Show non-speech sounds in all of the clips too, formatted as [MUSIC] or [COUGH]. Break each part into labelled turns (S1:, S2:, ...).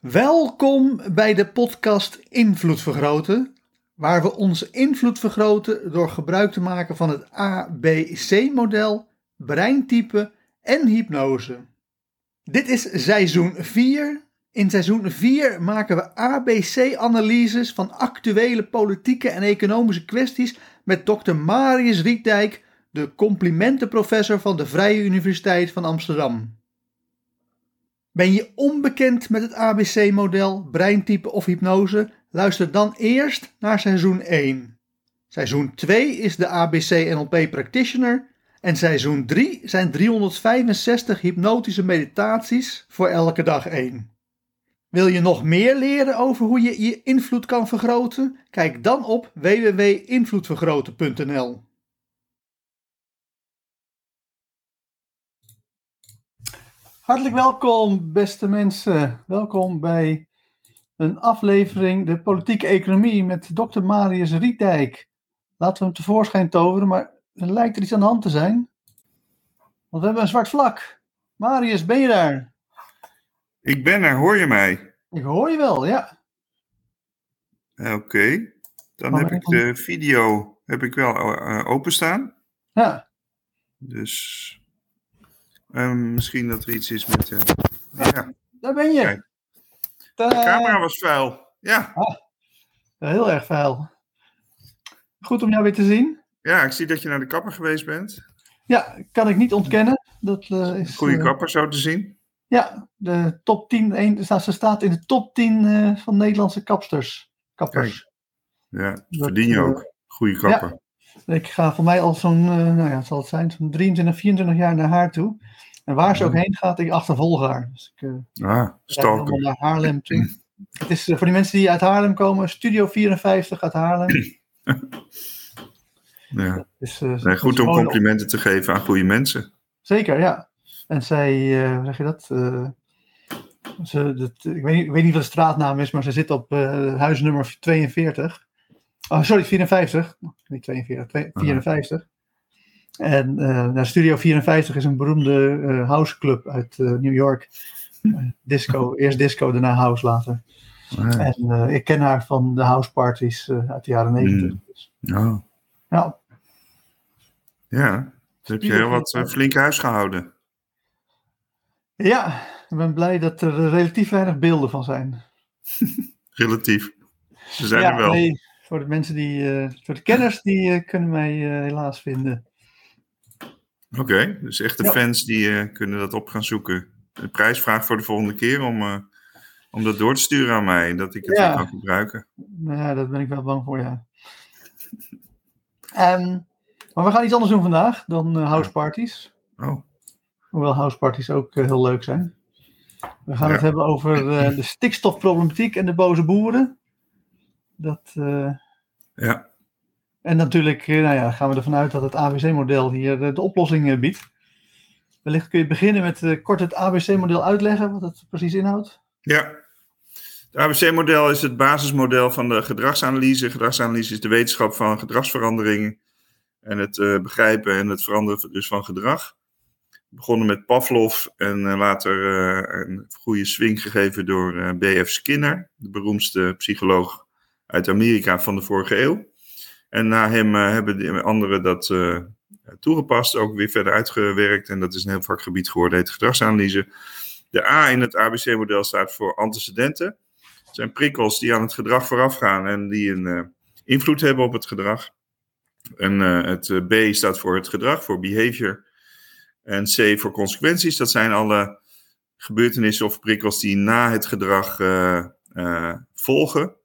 S1: Welkom bij de podcast Invloed Vergroten, waar we onze invloed vergroten door gebruik te maken van het ABC-model, breintype en hypnose. Dit is seizoen 4. In seizoen 4 maken we ABC-analyses van actuele politieke en economische kwesties met Dr. Marius Rietdijk, de complimentenprofessor van de Vrije Universiteit van Amsterdam. Ben je onbekend met het ABC-model, breintype of hypnose? Luister dan eerst naar seizoen 1. Seizoen 2 is de ABC-NLP Practitioner en seizoen 3 zijn 365 hypnotische meditaties voor elke dag 1. Wil je nog meer leren over hoe je je invloed kan vergroten? Kijk dan op www.invloedvergroten.nl. Hartelijk welkom, beste mensen. Welkom bij een aflevering De Politieke Economie met Dr. Marius Rietdijk. Laten we hem tevoorschijn toveren, maar er lijkt er iets aan de hand te zijn. Want we hebben een zwart vlak. Marius, ben je daar?
S2: Ik ben er, hoor je mij?
S1: Ik hoor je wel, ja.
S2: Oké, dan
S1: Maar
S2: heb ik de video heb ik wel eh, openstaan.
S1: Ja,
S2: Dus ehm, misschien dat er iets is met. eh, ja,
S1: daar ben je.
S2: Kijk. De camera was vuil. Ja.
S1: Ja, heel erg vuil. Goed om jou weer te zien.
S2: ja, ik zie dat je naar de kapper geweest bent.
S1: Ja, kan ik niet ontkennen. Dat eh, is.
S2: Goede
S1: eh,
S2: kapper, zo te zien.
S1: Ja, de top 10. Een, ze staat in de top 10 eh, van Nederlandse kapsters. Kappers.
S2: Ja, dat verdien je ook. Goede kapper.
S1: Ik ga voor mij al zo'n, eh, nou ja, zal het zijn, zo'n 23, 24 jaar naar haar toe. En waar ze ook heen gaat, ik achtervolg haar. Dus ik eh,
S2: Ah, stalker.
S1: naar Haarlem [CLEARS THROAT] toe. Het is eh, voor die mensen die uit Haarlem komen, Studio 54 uit Haarlem. [CLEARS THROAT]
S2: Ja.
S1: Dus, eh,
S2: Nee, goed om
S1: op-
S2: complimenten te geven aan goede mensen.
S1: Zeker, ja. En zij, hoe zeg je dat? ze, dat ik, weet niet, ik weet niet wat de straatnaam is, maar ze zit op huisnummer 42. Oh, sorry, 54. Niet 42, twee- 54. En eh, nou, Studio 54 is een beroemde eh, houseclub uit eh, New York. Eh, disco, eerst disco, daarna house later.
S2: Ah,
S1: En ik ken haar van de houseparties uit de jaren 90. Dus,
S2: oh.
S1: ja,
S2: Ja, dan heb je heel wat flink huis gehouden.
S1: ja, ik ben blij dat er relatief weinig beelden van zijn. [LAUGHS]
S2: Relatief. Ze zijn
S1: ja,
S2: er wel.
S1: nee, voor de mensen die, voor de kenners, die kunnen mij helaas vinden.
S2: Oké, dus echte
S1: Ja.
S2: fans die eh, kunnen dat op gaan zoeken. De prijsvraag voor de volgende keer om, eh, om dat door te sturen aan mij, dat ik het
S1: Ja.
S2: kan gebruiken.
S1: Nou ja, daar ben ik wel bang voor, ja. Ehm, maar we gaan iets anders doen vandaag dan eh, houseparties.
S2: Oh,
S1: Hoewel houseparties ook heel leuk zijn. We gaan
S2: Ja.
S1: het hebben over de stikstofproblematiek en de boze boeren. Dat,
S2: ja.
S1: En natuurlijk eh, nou ja, gaan we ervan uit dat het ABC-model hier eh, de oplossing eh, biedt. Wellicht kun je beginnen met kort het ABC-model uitleggen, wat het precies inhoudt.
S2: Ja. Het ABC-model is het basismodel van de gedragsanalyse. Gedragsanalyse is de wetenschap van gedragsveranderingen en het begrijpen en het veranderen dus van gedrag. Begonnen met Pavlov en later een goede swing gegeven door B.F. Skinner, de beroemdste psycholoog uit Amerika van de vorige eeuw. En na hem eh, hebben de anderen dat eh, toegepast, ook weer verder uitgewerkt. En dat is een heel vakgebied geworden, heet gedragsanalyse. De A in het ABC-model staat voor antecedenten. Het zijn prikkels die aan het gedrag voorafgaan en die een eh, invloed hebben op het gedrag. En het B staat voor het gedrag, voor behavior. En C voor consequenties. Dat zijn alle gebeurtenissen of prikkels die na het gedrag volgen.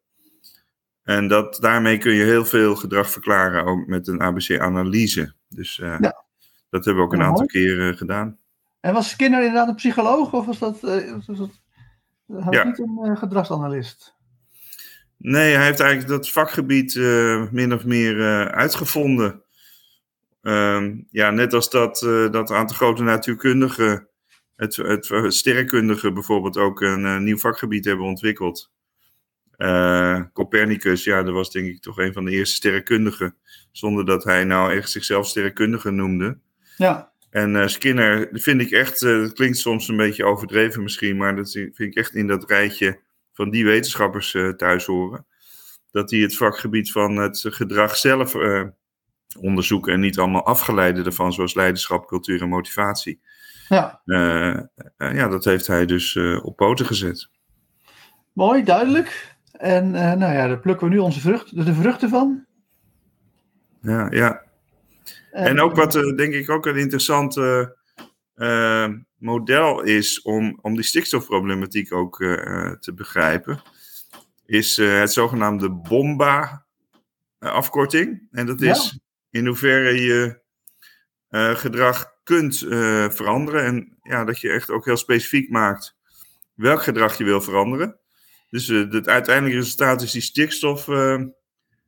S2: En dat, daarmee kun je heel veel gedrag verklaren, ook met een ABC-analyse. Dus eh,
S1: Ja.
S2: dat hebben we ook een
S1: Ja,
S2: aantal keren gedaan.
S1: En was Skinner inderdaad een psycholoog? Of was dat, eh, was dat Hij was
S2: Ja.
S1: niet een eh, gedragsanalist.
S2: Nee, hij heeft eigenlijk dat vakgebied eh, min of meer eh, uitgevonden. Ehm, ja, net als dat, eh, dat een aantal grote natuurkundigen, het, het, het sterrenkundigen bijvoorbeeld, ook een eh, nieuw vakgebied hebben ontwikkeld. Eh, Copernicus, ja, dat was denk ik toch een van de eerste sterrenkundigen, zonder dat hij nou echt zichzelf sterrenkundige noemde.
S1: Ja,
S2: En eh, Skinner vind ik echt, eh, dat klinkt soms een beetje overdreven misschien, maar dat vind ik echt in dat rijtje van die wetenschappers thuis horen. Dat die het vakgebied van het gedrag zelf onderzoeken en niet allemaal afgeleiden ervan, zoals leiderschap, cultuur en motivatie.
S1: ja.
S2: Ja, dat heeft hij dus op poten gezet.
S1: mooi, duidelijk. En eh, nou ja, daar plukken we nu onze vrucht, de vruchten van.
S2: Ja, ja. En ook wat eh, denk ik ook een interessant eh, model is om, om die stikstofproblematiek ook te begrijpen, is het zogenaamde BOMBA-afkorting. En dat is in hoeverre je gedrag kunt veranderen en ja, dat je echt ook heel specifiek maakt welk gedrag je wil veranderen. Dus eh, het uiteindelijke resultaat is die stikstof eh,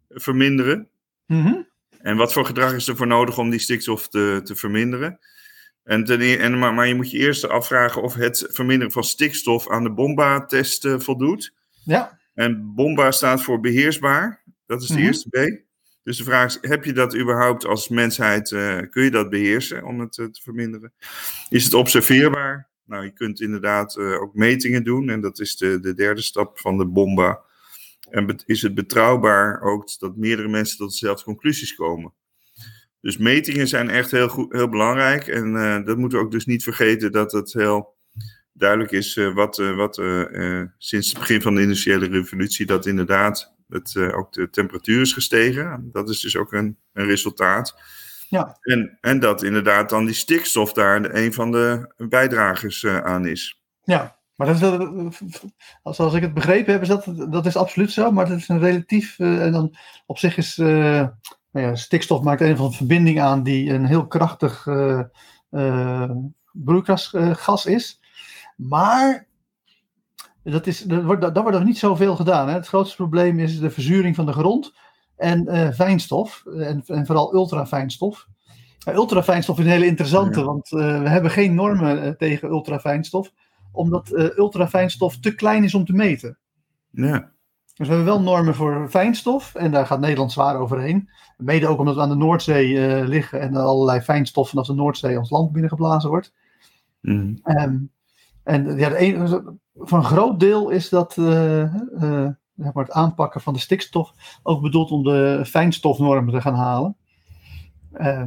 S2: verminderen.
S1: Mhm.
S2: En wat voor gedrag is er voor nodig om die stikstof te, te verminderen? En ten, e- en, maar, maar je moet je eerst afvragen of het verminderen van stikstof aan de BOMBA-test eh, voldoet.
S1: Ja,
S2: En BOMBA staat voor beheersbaar. Dat is de
S1: Mhm.
S2: eerste B. Dus de vraag is, heb je dat überhaupt als mensheid, kun je dat beheersen om het te verminderen? Is het observeerbaar? Nou, je kunt inderdaad eh, ook metingen doen en dat is de, de derde stap van de BOMBA. En is het betrouwbaar ook dat meerdere mensen tot dezelfde conclusies komen? Dus metingen zijn echt heel, goed, heel belangrijk. En eh, dat moeten we ook dus niet vergeten dat het heel duidelijk is eh, wat, wat sinds het begin van de industriële revolutie dat inderdaad het, ook de temperatuur is gestegen. Dat is dus ook een, een resultaat.
S1: Ja.
S2: En, en dat inderdaad dan die stikstof daar een van de bijdragers eh, aan is.
S1: ja. Maar dat is wel, als- zoals ik het begrepen heb, is dat, dat is absoluut zo. Maar dat is een relatief. eh, en dan op zich is. eh, nou ja, stikstof maakt een van de verbinding aan die een heel krachtig eh eh, broeikasgas is. Maar dat is, er wordt, daar wordt nog niet zoveel gedaan. Hè. Het grootste probleem is de verzuring van de grond en eh, fijnstof. En, en vooral ultrafijnstof. Ultrafijnstof is een hele interessante,
S2: Ja.
S1: want eh, we hebben geen normen eh, tegen ultrafijnstof, omdat ultrafijnstof te klein is om te meten.
S2: Ja,
S1: Dus we hebben wel normen voor fijnstof en daar gaat Nederland zwaar overheen. Mede ook omdat we aan de Noordzee liggen en er allerlei fijnstof vanaf de Noordzee ons land binnengeblazen wordt. Ehm, en ja, de een, voor een groot deel is dat het aanpakken van de stikstof ook bedoeld om de fijnstofnormen te gaan halen. Eh,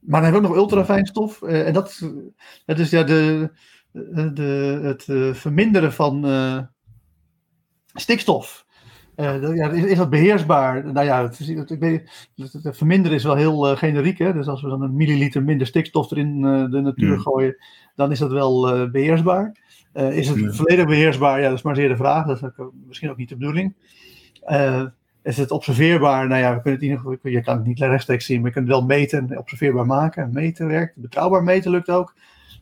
S1: maar dan hebben we ook nog ultrafijnstof. eh en dat, dat is ja de, de, het eh, verminderen van stikstof. Ja, is, is dat beheersbaar? Nou ja, het, het- ik weet, het, het verminderen is wel heel generiek. Hè? Dus als we dan een milliliter minder stikstof erin eh, de natuur
S2: Hmm.
S1: gooien, dan is dat wel eh, beheersbaar. Eh, is het
S2: Ja.
S1: volledig beheersbaar? Ja, dat is maar zeer de vraag. Dat is ook, misschien ook niet de bedoeling. Eh, is het observeerbaar? Nou ja, we kunnen het in ieder geval, je kan het niet rechtstreeks zien, maar je kunt het wel meten en observeerbaar maken. Meten werkt, betrouwbaar meten lukt ook.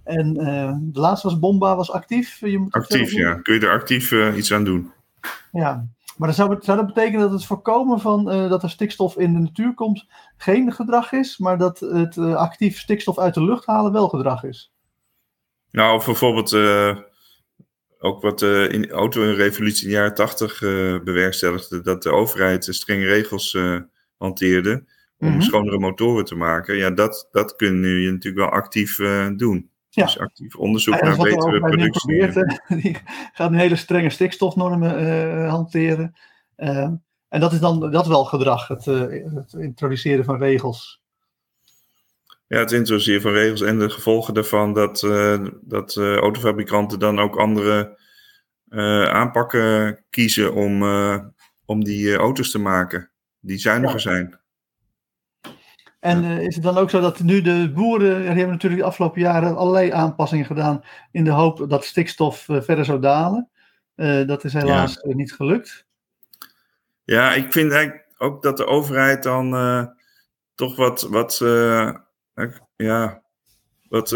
S1: En eh, de laatste was Bomba, was actief. Je moet
S2: actief, ja. Kun je er actief eh, iets aan doen?
S1: Ja, maar dan zou, zou dat betekenen dat het voorkomen van eh, dat er stikstof in de natuur komt geen gedrag is, maar dat het eh, actief stikstof uit de lucht halen wel gedrag is?
S2: Nou, bijvoorbeeld eh, ook wat eh, in de auto-revolutie in de jaren tachtig eh, bewerkstelligde, dat de overheid strenge regels eh, hanteerde om
S1: Mhm.
S2: schonere motoren te maken. Ja, dat, dat kun je natuurlijk wel actief doen.
S1: Ja.
S2: Dus actief onderzoek
S1: Ja, is
S2: naar betere productie.
S1: probeert. [LAUGHS] Die gaat een hele strenge stikstofnormen hanteren. Eh, en dat is dan dat wel gedrag, het, het introduceren van regels.
S2: Ja, het introduceren van regels en de gevolgen daarvan dat, eh, dat eh, autofabrikanten dan ook andere eh, aanpakken kiezen om, om die auto's te maken die zuiniger
S1: Ja.
S2: zijn.
S1: En is het dan ook zo dat nu de boeren, die hebben natuurlijk de afgelopen jaren allerlei aanpassingen gedaan in de hoop dat stikstof verder zou dalen. Dat is helaas niet gelukt.
S2: Ja, ik vind eigenlijk ook dat de overheid dan toch wat, wat ja, wat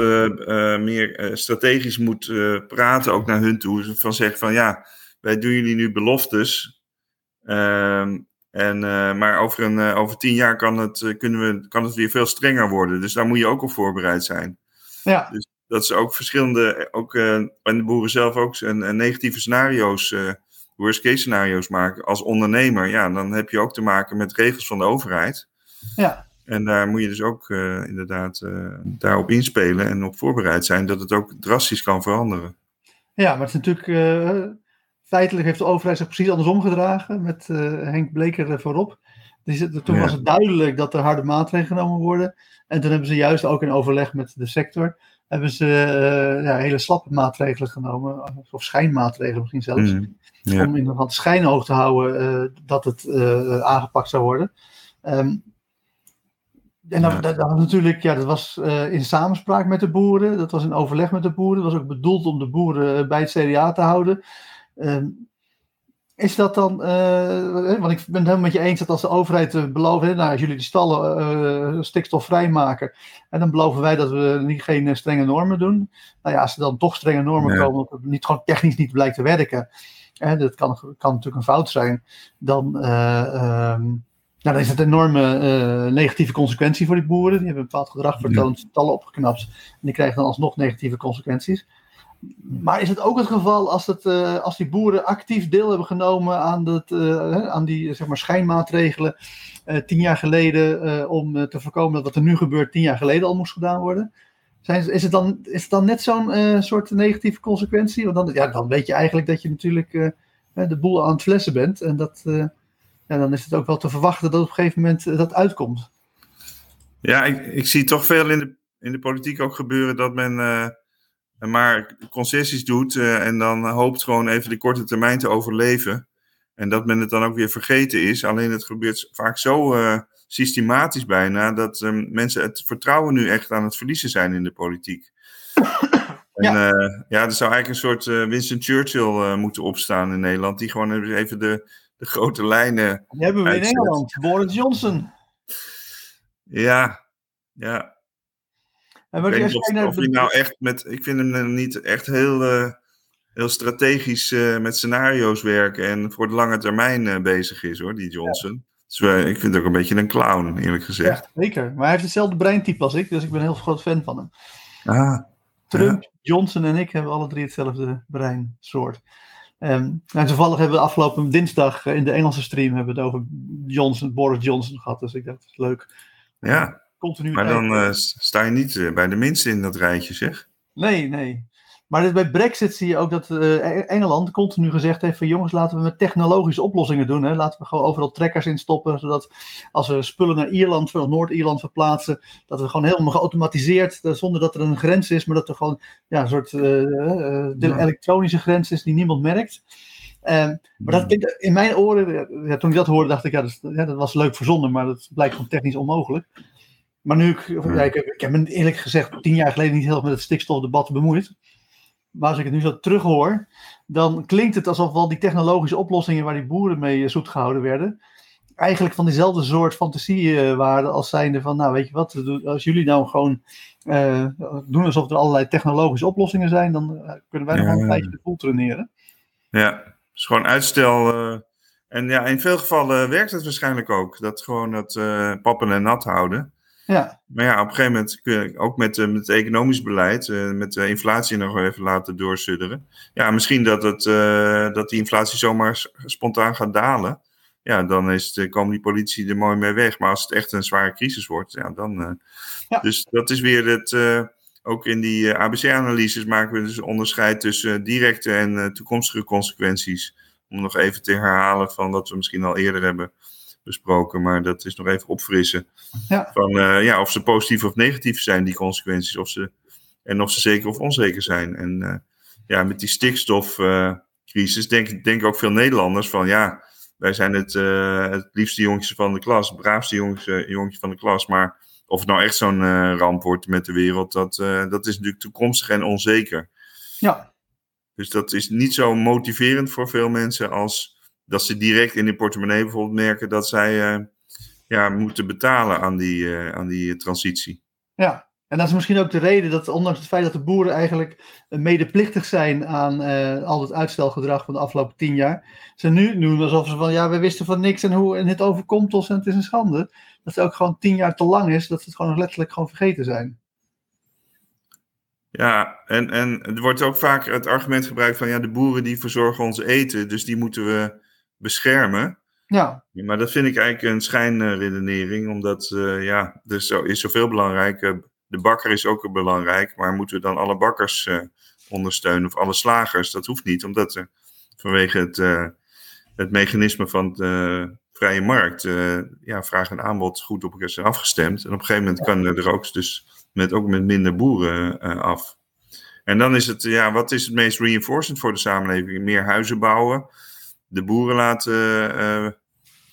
S2: meer strategisch moet praten, ook naar hun toe. Van zeggen van ja, wij doen jullie nu beloftes. Ehm, en, maar over, een, over tien jaar kan het, kunnen we, kan het weer veel strenger worden. Dus daar moet je ook op voorbereid zijn.
S1: Ja.
S2: Dus dat ze ook verschillende, ook en de boeren zelf ook, een, negatieve scenario's worst case scenario's maken als ondernemer, ja, dan heb je ook te maken met regels van de overheid.
S1: Ja.
S2: En daar moet je dus ook uh, inderdaad uh, daarop inspelen en op voorbereid zijn dat het ook drastisch kan veranderen.
S1: Ja, maar het is natuurlijk, uh, feitelijk heeft de overheid zich precies andersom gedragen met Henk Bleker voorop. Dus, toen ja. was het duidelijk dat er harde maatregelen genomen worden. En toen hebben ze juist ook in overleg met de sector, hebben ze ja, hele slappe maatregelen genomen, of schijnmaatregelen misschien zelfs. Mm. Om in ieder geval schijn hoog te houden dat het aangepakt zou worden. Um, en dat, dat, dat, natuurlijk, ja, dat was uh, in samenspraak met de boeren. Dat was in overleg met de boeren. Dat was ook bedoeld om de boeren bij het CDA te houden. Um, is dat dan, want ik ben het helemaal met je eens dat als de overheid belooft, nou, als jullie die stallen stikstofvrij maken, en dan beloven wij dat we niet, geen strenge normen doen. Nou ja, als er dan toch strenge normen komen, dat het niet, gewoon technisch niet blijkt te werken, hè, dat kan, kan natuurlijk een fout zijn, dan, uh, um, nou, dan is het een enorme uh, negatieve consequentie voor die boeren. Die hebben een bepaald gedrag vertoond, ja. tallen opgeknapt. En die krijgen dan alsnog negatieve consequenties. Maar is het ook het geval als, het, uh, als die boeren actief deel hebben genomen aan, dat, aan die zeg maar, schijnmaatregelen tien jaar geleden om te voorkomen dat wat er nu gebeurt tien jaar geleden al moest gedaan worden? Zijn, is, het dan, is het dan net zo'n soort negatieve consequentie? Want dan, ja, dan weet je eigenlijk dat je natuurlijk de boel aan het flessen bent. En dat, ja, dan is het ook wel te verwachten dat op een gegeven moment dat uitkomt.
S2: Ja, ik, ik, zie toch veel in de, in de politiek ook gebeuren dat men maar concessies doet en dan hoopt gewoon even de korte termijn te overleven. En dat men het dan ook weer vergeten is. Alleen het gebeurt vaak zo systematisch bijna, dat um, mensen het vertrouwen nu echt aan het verliezen zijn in de politiek. [COUGHS] En ja, uh, ja er zou eigenlijk een soort uh, Winston Churchill uh, moeten opstaan in Nederland, die gewoon even de, de grote lijnen.
S1: Die hebben we uitzet. in Engeland, Boris Johnson.
S2: Ja, ja.
S1: En
S2: ik weet of, of hij nou echt met, ik vind hem niet echt heel, heel strategisch met scenario's werken en voor de lange termijn bezig is hoor, die Johnson. Ja. Dus ik vind het ook een beetje een clown, eerlijk gezegd.
S1: Ja, zeker. Maar hij heeft hetzelfde breintype als ik, dus ik ben een heel groot fan van hem.
S2: Ah,
S1: Trump, ja. Johnson en ik hebben alle drie hetzelfde breinsoort. Um, en toevallig hebben we afgelopen dinsdag in de Engelse stream hebben we het over Johnson, Boris Johnson gehad. Dus ik dacht, dat is leuk.
S2: Ja, Continu maar dan uh, sta je niet uh, bij de minste in dat rijtje, zeg.
S1: Nee, nee. Maar bij Brexit zie je ook dat uh, Engeland continu gezegd heeft van jongens, laten we met technologische oplossingen doen. Hè? Laten we gewoon overal trekkers in stoppen, zodat als we spullen naar Ierland, van Noord-Ierland verplaatsen, dat we gewoon helemaal geautomatiseerd, zonder dat er een grens is, maar dat er gewoon ja, een soort uh, ja. elektronische grens is die niemand merkt. Um, maar dat, in mijn oren, ja, toen ik dat hoorde, dacht ik, ja dat, ja, dat was leuk verzonnen, maar dat blijkt gewoon technisch onmogelijk. Maar nu, ik, ja, ik, ik heb me eerlijk gezegd tien jaar geleden niet heel erg met het stikstofdebat bemoeid maar als ik het nu zo terughoor, dan klinkt het alsof wel die technologische oplossingen waar die boeren mee zoet gehouden werden, eigenlijk van diezelfde soort fantasie uh, waren als zijnde van, nou weet je wat, als jullie nou gewoon uh, doen alsof er allerlei technologische oplossingen zijn, dan uh, kunnen wij nog een tijdje de boel traineren.
S2: Ja, het is gewoon uitstel. en ja, in veel gevallen werkt het waarschijnlijk ook. Dat gewoon het pappen en nat houden.
S1: Ja.
S2: Maar ja, op een gegeven moment kun je ook met, uh, met het economisch beleid, uh, met de inflatie nog even laten doorsudderen. Ja, misschien dat, het, uh, dat die inflatie zomaar spontaan gaat dalen. Ja, dan is het, komen die politici er mooi mee weg. Maar als het echt een zware crisis wordt, ja, dan. Ja. Dus dat is weer het. ook in die ABC-analyses maken we dus een onderscheid tussen directe en toekomstige consequenties. Om nog even te herhalen van wat we misschien al eerder hebben besproken, maar dat is nog even opfrissen.
S1: Ja.
S2: Van uh, ja, of ze positief of negatief zijn, die consequenties, of ze, en of ze zeker of onzeker zijn. En uh, ja, met die stikstofcrisis denk, denk ook veel Nederlanders van ja, wij zijn het, het liefste jongetje van de klas, het braafste jongetje, jongetje van de klas, maar of het nou echt zo'n ramp wordt met de wereld, dat, dat is natuurlijk toekomstig en onzeker.
S1: Ja.
S2: Dus dat is niet zo motiverend voor veel mensen als dat ze direct in de portemonnee bijvoorbeeld merken dat zij uh, ja, moeten betalen aan die, uh, aan die transitie.
S1: Ja, En dat is misschien ook de reden dat, ondanks het feit dat de boeren eigenlijk medeplichtig zijn aan uh, al het uitstelgedrag van de afgelopen tien jaar, ze nu doen alsof ze van ja, we wisten van niks en hoe en het overkomt ons en het is een schande. Dat het ook gewoon tien jaar te lang is, dat ze het gewoon letterlijk gewoon vergeten zijn.
S2: Ja, en, en er wordt ook vaak het argument gebruikt van ja, de boeren die verzorgen ons eten, dus die moeten we beschermen.
S1: Ja.
S2: Maar dat vind ik eigenlijk een schijnredenering, omdat uh, ja, er zo, is zoveel belangrijk. de bakker is ook belangrijk, maar moeten we dan alle bakkers uh, ondersteunen of alle slagers? Dat hoeft niet, omdat er vanwege het, uh, het mechanisme van de vrije markt ja, vraag en aanbod goed op elkaar zijn afgestemd. En op een gegeven moment kan er ook dus met, ook met minder boeren af. En dan is het, ja, wat is het meest reinforcend voor de samenleving? Meer huizen bouwen, de boeren laten, uh,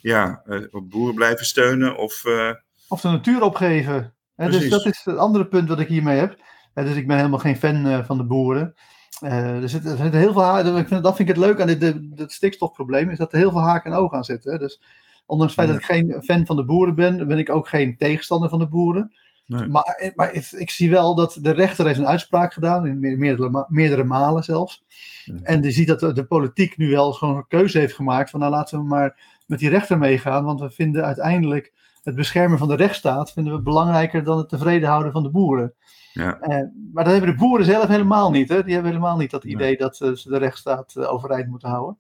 S2: ja, uh, boeren blijven steunen of... Uh...
S1: Of de natuur opgeven. Hè, dus dat is het andere punt wat ik hiermee heb. dus ik ben helemaal geen fan van de boeren. er zit, er zit heel veel haken, ik vind, dat vind ik het leuk aan dit, dit, stikstofprobleem, is dat er heel veel haken en ogen aan zitten. Dus ondanks het feit dat ik geen fan van de boeren ben, ben ik ook geen tegenstander van de boeren. Nee. Maar, maar ik, zie wel dat de rechter heeft een uitspraak gedaan, in meerdere, meerdere malen zelfs. Ja. En die ziet dat de, de, politiek nu wel gewoon een keuze heeft gemaakt van nou laten we maar met die rechter meegaan, want we vinden uiteindelijk het beschermen van de rechtsstaat vinden we belangrijker dan het tevreden houden van de boeren.
S2: Ja.
S1: Uh, maar dat hebben de boeren zelf helemaal niet. Hè? Die hebben helemaal niet dat idee nee. dat uh, ze de rechtsstaat uh, overeind moeten houden.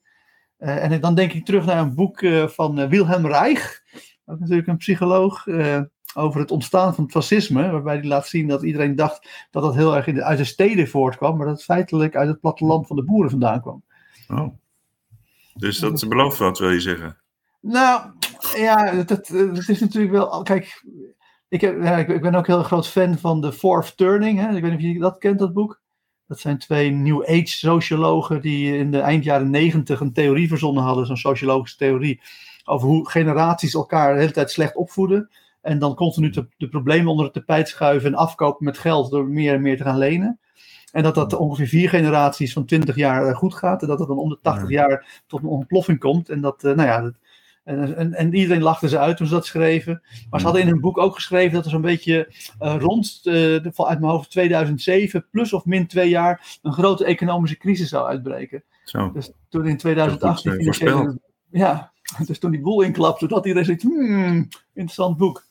S1: en dan denk ik terug naar een boek van Wilhelm Reich. Dat is natuurlijk een psycholoog over het ontstaan van het fascisme, waarbij hij laat zien dat iedereen dacht dat dat heel erg in de, uit de steden voortkwam, maar dat het feitelijk uit het platteland van de boeren vandaan kwam.
S2: Oh. Dus dat belooft wat, wil je zeggen?
S1: Nou, ja, het is natuurlijk wel. Kijk, ik, heb, ja, ik, ben ook heel groot fan van de Fourth Turning. Hè? Ik weet niet of je dat kent, dat boek. Dat zijn twee New Age sociologen die in de eind jaren negentig een theorie verzonnen hadden, zo'n sociologische theorie, over hoe generaties elkaar de hele tijd slecht opvoeden. En dan continu de, de, problemen onder het tapijt schuiven en afkopen met geld door meer en meer te gaan lenen. En dat dat ongeveer vier generaties van 20 jaar goed gaat. En dat het dan om de 80 jaar tot een ontploffing komt. En dat, nou ja, dat, en, en, en, iedereen lachte ze uit toen ze dat schreven. Maar ze hadden in hun boek ook geschreven dat er zo'n beetje uh, rond, uh, de, uit mijn hoofd 2007, plus of min twee jaar, een grote economische crisis zou uitbreken.
S2: Zo.
S1: Dus toen in 2018. Goed, ja, [LAUGHS] dus toen die boel inklapte, dat iedereen zoiets, hmm, interessant boek.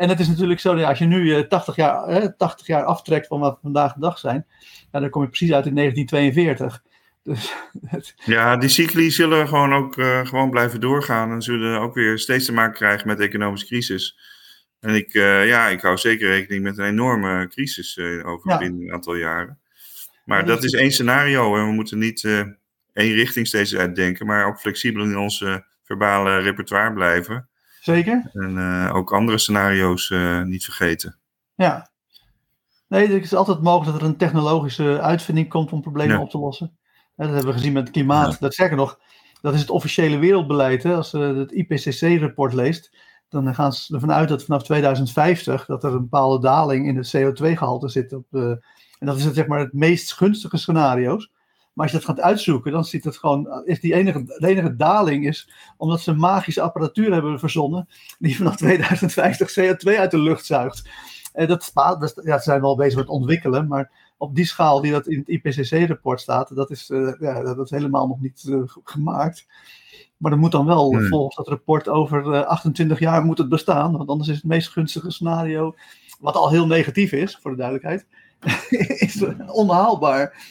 S1: En het is natuurlijk zo, dat als je nu uh, 80, jaar, eh, 80 jaar aftrekt van wat we vandaag de dag zijn, dan kom je precies uit in 1942. Dus, [LAUGHS] het...
S2: Ja, die cycli zullen gewoon ook uh, gewoon blijven doorgaan en zullen ook weer steeds te maken krijgen met economische crisis. En ik, uh, ja, ik hou zeker rekening met een enorme crisis uh, over ja. een aantal jaren. Maar ja, dat is één scenario en we moeten niet één richting steeds uitdenken, maar ook flexibel in onze verbale repertoire blijven.
S1: Zeker.
S2: En uh, ook andere scenario's uh, niet vergeten.
S1: Ja. Nee, het is altijd mogelijk dat er een technologische uitvinding komt om problemen ja. op te lossen. Dat hebben we gezien met het klimaat. Ja. Dat zeggen nog, dat is het officiële wereldbeleid. Hè? Als je het IPCC-rapport leest, dan gaan ze ervan uit dat vanaf 2050 dat er een bepaalde daling in het CO2-gehalte zit. Op de, en dat is het, zeg maar, het meest gunstige scenario's. Maar als je dat gaat uitzoeken, dan ziet het gewoon, is die enige, de enige daling is omdat ze een magische apparatuur hebben verzonnen die vanaf 2050 CO2 uit de lucht zuigt. En dat, dat ja, ze zijn wel bezig met ontwikkelen, maar op die schaal die dat in het IPCC-rapport staat, dat is, uh, ja, dat is helemaal nog niet uh, gemaakt. Maar dat moet dan wel, hmm. volgens dat rapport, over uh, 28 jaar moet het bestaan. Want anders is het meest gunstige scenario, wat al heel negatief is, voor de duidelijkheid, [LAUGHS] is onhaalbaar.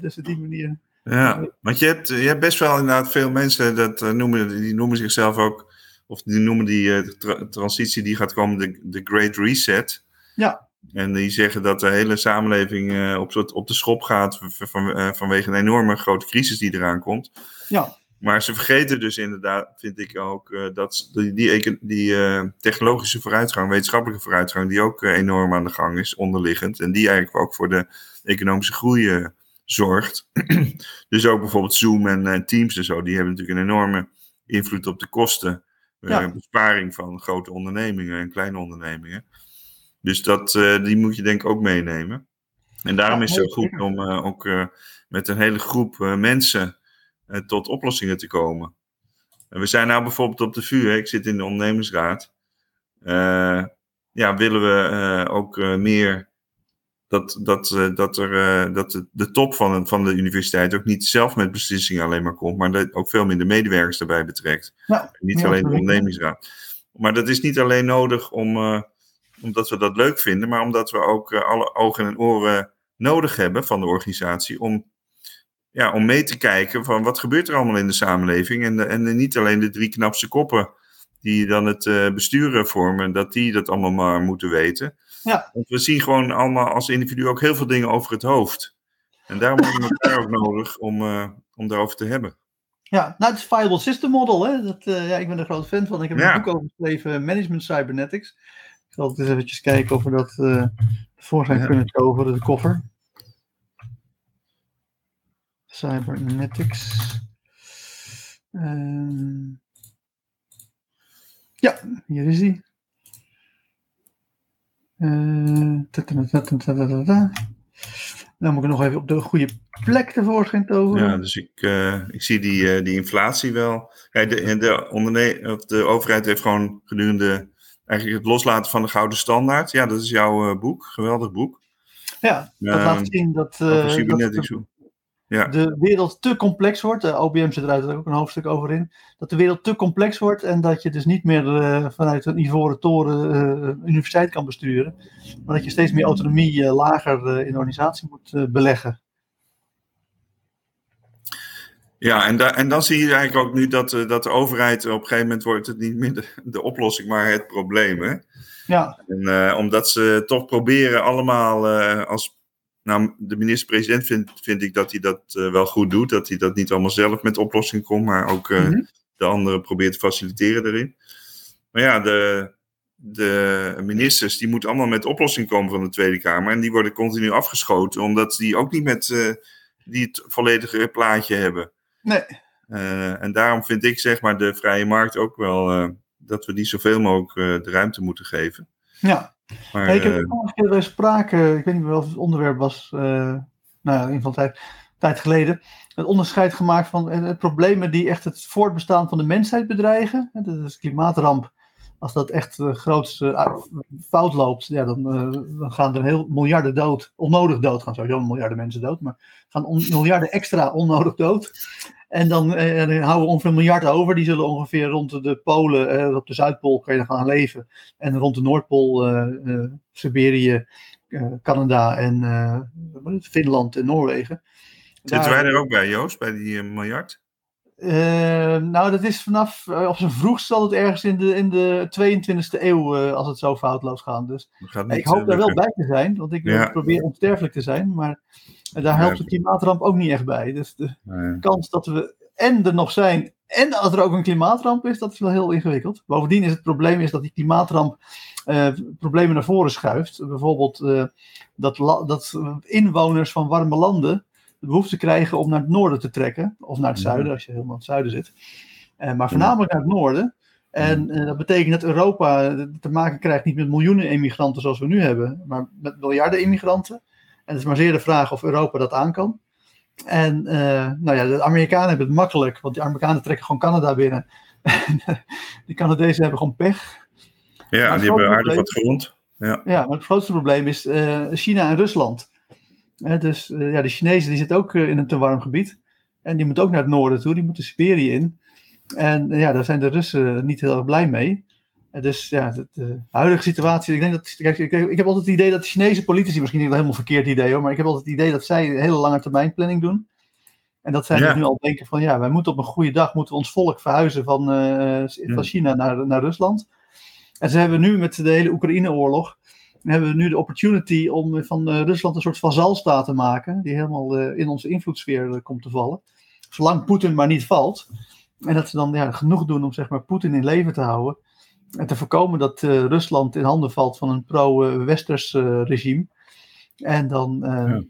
S1: Dus op die manier.
S2: Ja, want je hebt, je hebt best wel inderdaad veel mensen dat uh, noemen, die noemen zichzelf ook, of die noemen die tra transitie die gaat komen de, de Great Reset.
S1: Ja.
S2: En die zeggen dat de hele samenleving uh, op, op de schop gaat van, vanwege een enorme grote crisis die eraan komt.
S1: Ja.
S2: Maar ze vergeten dus inderdaad, vind ik ook, dat die, die, die technologische vooruitgang, wetenschappelijke vooruitgang, die ook enorm aan de gang is, onderliggend. En die eigenlijk ook voor de economische groei zorgt. [CLEARS THROAT] dus ook bijvoorbeeld Zoom en, en, Teams en zo, die hebben natuurlijk een enorme invloed op de kosten. Ja. Uh, besparing van grote ondernemingen en kleine ondernemingen. Dus dat, uh, die moet je denk ik ook meenemen. En daarom ja, is het zo goed om ook met een hele groep mensen tot oplossingen te komen. En we zijn nou bijvoorbeeld op de VU, hè, ik zit in de ondernemingsraad. ja, willen we ook meer dat, dat, uh, dat, er, uh, dat de, de, top van, van de universiteit ook niet zelf met beslissingen alleen maar komt, maar dat ook veel minder medewerkers daarbij betrekt.
S1: Ja,
S2: niet alleen de ondernemingsraad. Maar dat is niet alleen nodig om, uh, omdat we dat leuk vinden, maar omdat we ook alle ogen en oren nodig hebben van de organisatie om, ja, om mee te kijken van wat gebeurt er allemaal in de samenleving. En, en niet alleen de drie knapste koppen die dan het besturen vormen, dat die dat allemaal maar moeten weten.
S1: Ja.
S2: Want we zien gewoon allemaal als individu ook heel veel dingen over het hoofd. En daarom hebben we elkaar ook nodig om, uh, om daarover te hebben.
S1: Ja, nou het is Viable System Model. Hè? Dat, uh, ja, ik ben er groot fan van. Ik heb
S2: Ja.
S1: een boek over geschreven, Management Cybernetics. Ik zal het eens eventjes kijken of we dat uh, tevoorschijn
S2: Ja.
S1: kunnen toveren, de koffer. Cybernetics. Ehm, ja, hier is die. Eh. Dan moet ik nog even op de goede plek tevoorschijn toveren.
S2: Ja, dus ik, eh, ik zie die, eh, die inflatie wel. Kijk, de, de, onderne- of de overheid heeft gewoon gedurende eigenlijk het loslaten van de gouden standaard. Ja, dat is jouw boek. Geweldig boek.
S1: Ja, dat
S2: Ehm,
S1: laat zien dat, dat
S2: cybernetics.
S1: de,
S2: Ja.
S1: de wereld te complex wordt. De OBM zit er uiteraard ook een hoofdstuk over in. Dat de wereld te complex wordt en dat je dus niet meer eh, vanuit een ivoren toren eh, een universiteit kan besturen. Maar dat je steeds meer autonomie eh, lager eh, in de organisatie moet eh, beleggen.
S2: Ja, en, da- en dan zie je eigenlijk ook nu dat, eh, dat de overheid op een gegeven moment wordt het niet meer de, de oplossing, maar het probleem. Hè?
S1: Ja,
S2: En, eh, omdat ze toch proberen allemaal eh, als. Nou, de minister-president vind, vind ik dat hij dat eh, wel goed doet. Dat hij dat niet allemaal zelf met oplossingen komt, maar ook eh,
S1: Mhm.
S2: de anderen probeert te faciliteren erin. Maar ja, de, de ministers die moeten allemaal met oplossingen komen van de Tweede Kamer. En die worden continu afgeschoten, omdat die ook niet met eh, die het volledige plaatje hebben.
S1: nee.
S2: En daarom vind ik zeg maar de vrije markt ook wel dat we die zoveel mogelijk de ruimte moeten geven.
S1: Ja.
S2: Maar,
S1: ik heb
S2: eh,
S1: de vorige keer bij sprake, ik weet niet meer of het onderwerp was, eh, nou ja, in ieder geval tijd, tijd geleden, het onderscheid gemaakt van eh, problemen die echt het voortbestaan van de mensheid bedreigen. Hè, Dat is klimaatramp. Als dat echt uh, groots uh, fout loopt, ja, dan, uh, dan gaan er heel miljarden dood, onnodig dood, gaan sowieso miljarden mensen dood, maar gaan on, miljarden extra onnodig dood. En dan, eh, dan houden we ongeveer een miljard over. Die zullen ongeveer rond de Polen, eh, op de Zuidpool kan je dan gaan leven. En rond de Noordpool, eh, Siberië, Canada en? Finland en Noorwegen.
S2: Zitten wij er ook bij, Joost, bij die miljard?
S1: Nou, dat is vanaf, eh, op zijn vroegst zal het ergens in de, in de 22e eeuw, als het zo foutloos gaat. Dus ik hoop daar wel bij te zijn, want ik wil
S2: Ja.
S1: proberen onsterfelijk te zijn. Maar daar helpt de klimaatramp ook niet echt bij. Dus de
S2: Nee.
S1: kans dat we en er nog zijn en dat er ook een klimaatramp is, dat is wel heel ingewikkeld. Bovendien is het probleem is dat die klimaatramp eh, problemen naar voren schuift. Bijvoorbeeld eh, dat, dat inwoners van warme landen de behoefte krijgen om naar het noorden te trekken. Of naar het
S2: Mhm.
S1: zuiden, als je helemaal in het zuiden zit. Eh, maar voornamelijk naar het noorden. En eh, dat betekent dat Europa te maken krijgt niet met miljoenen immigranten zoals we nu hebben, maar met miljarden immigranten. En het is maar zeer de vraag of Europa dat aan kan. En eh, nou ja, de Amerikanen hebben het makkelijk, want de Amerikanen trekken gewoon Canada binnen. [LAUGHS] die Canadezen hebben gewoon pech.
S2: Ja, die hebben aardig wat grond.
S1: Ja, maar het grootste probleem is eh, China en Rusland. Dus eh, ja, de Chinezen die zitten ook in een te warm gebied. En die moeten ook naar het noorden toe, die moeten Siberië in. En ja, daar zijn de Russen niet heel erg blij mee. Dus ja, de, de huidige situatie, ik denk dat, kijk, ik, ik heb altijd het idee dat de Chinese politici, misschien niet een helemaal verkeerd idee hoor, maar ik heb altijd het idee dat zij een hele lange termijn planning doen. En dat zij
S2: Ja.
S1: dus nu al denken van ja, wij moeten op een goede dag, moeten we ons volk verhuizen van, eh, van China naar, naar Rusland. En ze hebben nu met de hele Oekraïne-oorlog, hebben we nu de opportunity om van eh, Rusland een soort vazalstaat te maken, die helemaal eh, in onze invloedssfeer komt te vallen. Zolang Poetin maar niet valt. En dat ze dan ja, genoeg doen om zeg maar, Poetin in leven te houden. En te voorkomen dat eh, Rusland in handen valt van een pro-westers eh, regime. En dan. eh,
S2: Ja.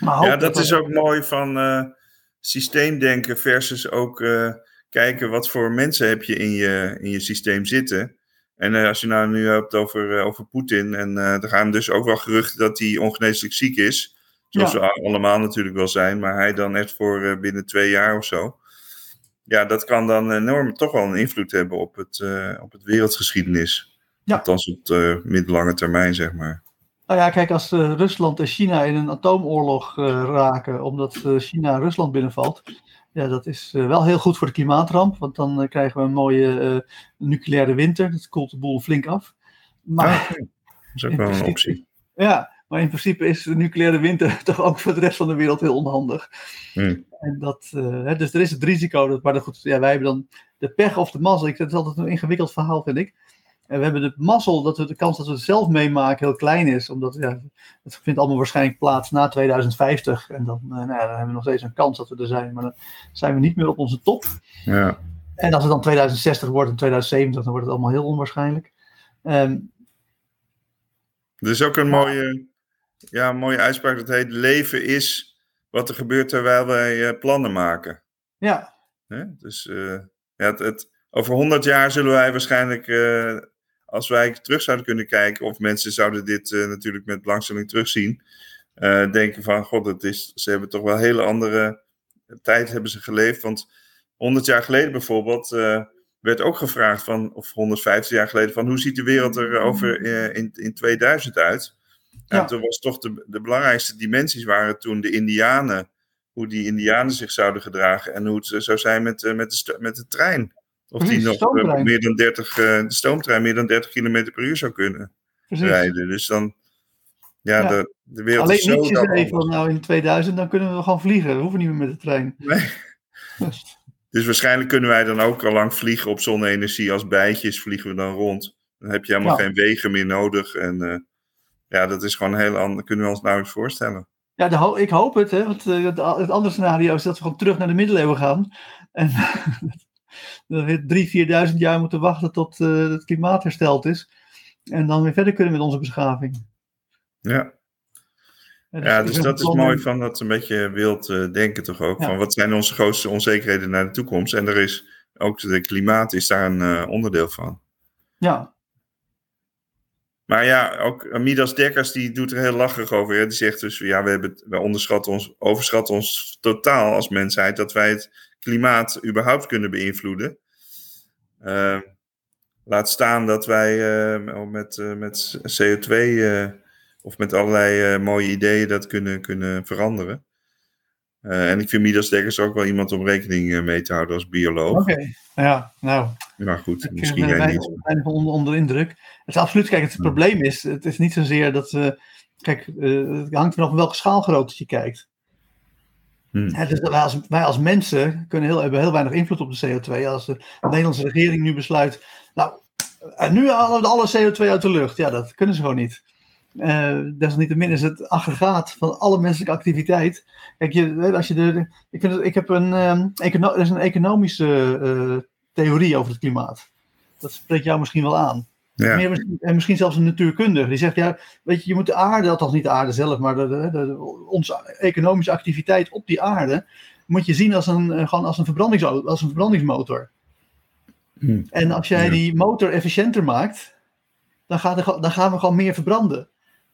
S1: maar hoop
S2: Ja, dat is ook mooi van eh, systeemdenken versus ook eh, kijken wat voor mensen heb je in je, in je systeem zitten. En als je nou nu hebt over, over Poetin, en eh, er gaan dus ook wel geruchten dat hij ongeneeslijk ziek is. Zoals
S1: Ja.
S2: we allemaal natuurlijk wel zijn, maar hij dan echt voor eh, binnen twee jaar of zo. Ja, dat kan dan enorm toch wel een invloed hebben op het, eh, op het wereldgeschiedenis.
S1: Ja.
S2: Althans op de middellange termijn, zeg maar.
S1: Nou ja, kijk, als uh, Rusland en China in een atoomoorlog uh, raken, omdat China Rusland binnenvalt, ja, dat is wel heel goed voor de klimaatramp, want dan krijgen we een mooie nucleaire winter. Dat koelt de boel flink af. Maar
S2: ja, dat is ook wel een optie.
S1: Ja, maar in principe is de nucleaire winter [LAUGHS] toch ook voor de rest van de wereld heel onhandig.
S2: Hmm.
S1: En dat, hè, dus er is het risico, dat, maar goed, ja, wij hebben dan de pech of de mazzel. Ik, het is altijd een ingewikkeld verhaal, vind ik. En we hebben de mazzel dat we de kans dat we het zelf meemaken heel klein is. Omdat ja, het vindt allemaal waarschijnlijk plaats na 2050. En dan, nou ja, dan hebben we nog steeds een kans dat we er zijn. Maar dan zijn we niet meer op onze top.
S2: Ja.
S1: En als het dan 2060 wordt en 2070, dan wordt het allemaal heel onwaarschijnlijk. Um,
S2: er is ook een mooie, ja, een mooie uitspraak dat heet: Leven is wat er gebeurt terwijl wij uh, plannen maken.
S1: Ja.
S2: Dus uh, ja, het, het, over 100 jaar zullen wij waarschijnlijk uh, als wij terug zouden kunnen kijken, of mensen zouden dit uh, natuurlijk met belangstelling terugzien, uh, denken van, god, het is, ze hebben toch wel een hele andere tijd hebben ze geleefd. Want 100 jaar geleden bijvoorbeeld werd ook gevraagd van, of 150 jaar geleden, van hoe ziet de wereld er over in, in 2000 uit? Ja. En toen was toch de, de belangrijkste dimensies waren toen de Indianen, hoe die Indianen zich zouden gedragen en hoe het zou zijn met, met, de, met de trein. Of die nog uh, meer dan 30, uh, de stoomtrein meer dan 30 km per uur zou kunnen Precies. rijden. Dus dan, ja, ja. De, de wereld
S1: Alleen
S2: is zo...
S1: Alleen Nietzsche van, nou in 2000, dan kunnen we gewoon vliegen. We hoeven niet meer met de trein.
S2: Nee. [LAUGHS] dus waarschijnlijk kunnen wij dan ook al lang vliegen op zonne-energie. Als bijtjes vliegen we dan rond. Dan heb je helemaal ja. geen wegen meer nodig. En uh, ja, dat is gewoon heel anders. kunnen we ons nauwelijks voorstellen.
S1: Ja, de ho ik hoop het. Hè, want het andere scenario is dat we gewoon terug naar de middeleeuwen gaan. En [LAUGHS] dat we drie, vierduizend jaar moeten wachten tot uh, het klimaat hersteld is. En dan weer verder kunnen met onze beschaving.
S2: Ja. Ja, dus, ja, dus dat is mooi van dat een beetje wild uh, denken toch ook. Ja. Van wat zijn onze grootste onzekerheden naar de toekomst? En er is ook de klimaat is daar een onderdeel van.
S1: Ja.
S2: Maar ja, ook Midas Dekkers die doet er heel lachig over. Hè? Die zegt dus, ja, we, hebben, wij onderschatten ons, overschatten ons totaal als mensheid dat wij het klimaat überhaupt kunnen beïnvloeden. Uh, laat staan dat wij uh, met, uh, met CO2 of met allerlei mooie ideeën dat kunnen, kunnen veranderen. En ik vind Midas Dekkers ook wel iemand om rekening mee te houden als bioloog.
S1: Oké, okay. ja, nou.
S2: Maar goed, ik misschien jij niet.
S1: Ik onder, onder indruk. Het is absoluut, kijk, het probleem is, het is niet zozeer dat we, kijk, het hangt er nog welke schaalgrootte je kijkt.
S2: Hmm.
S1: Ja, dus wij, als, wij als mensen kunnen heel, hebben heel weinig invloed op de CO2. Als de Nederlandse regering nu besluit, nou, en nu halen we alle CO2 uit de lucht. Ja, dat kunnen ze gewoon niet. Uh, desalniettemin is het aggregaat van alle menselijke activiteit. Kijk, je, als je de, ik, vind ik heb een, um, econo, er is een economische uh, theorie over het klimaat. Dat spreekt jou misschien wel aan.
S2: Ja.
S1: Meer, en misschien zelfs een natuurkundige. Die zegt, ja, weet je, je moet de aarde, althans niet de aarde zelf, maar de, de, de, onze economische activiteit op die aarde, moet je zien als een, gewoon als een, verbrandings, als een verbrandingsmotor.
S2: Hmm.
S1: En als jij die motor efficiënter maakt, dan, gaat er, dan gaan we gewoon meer verbranden.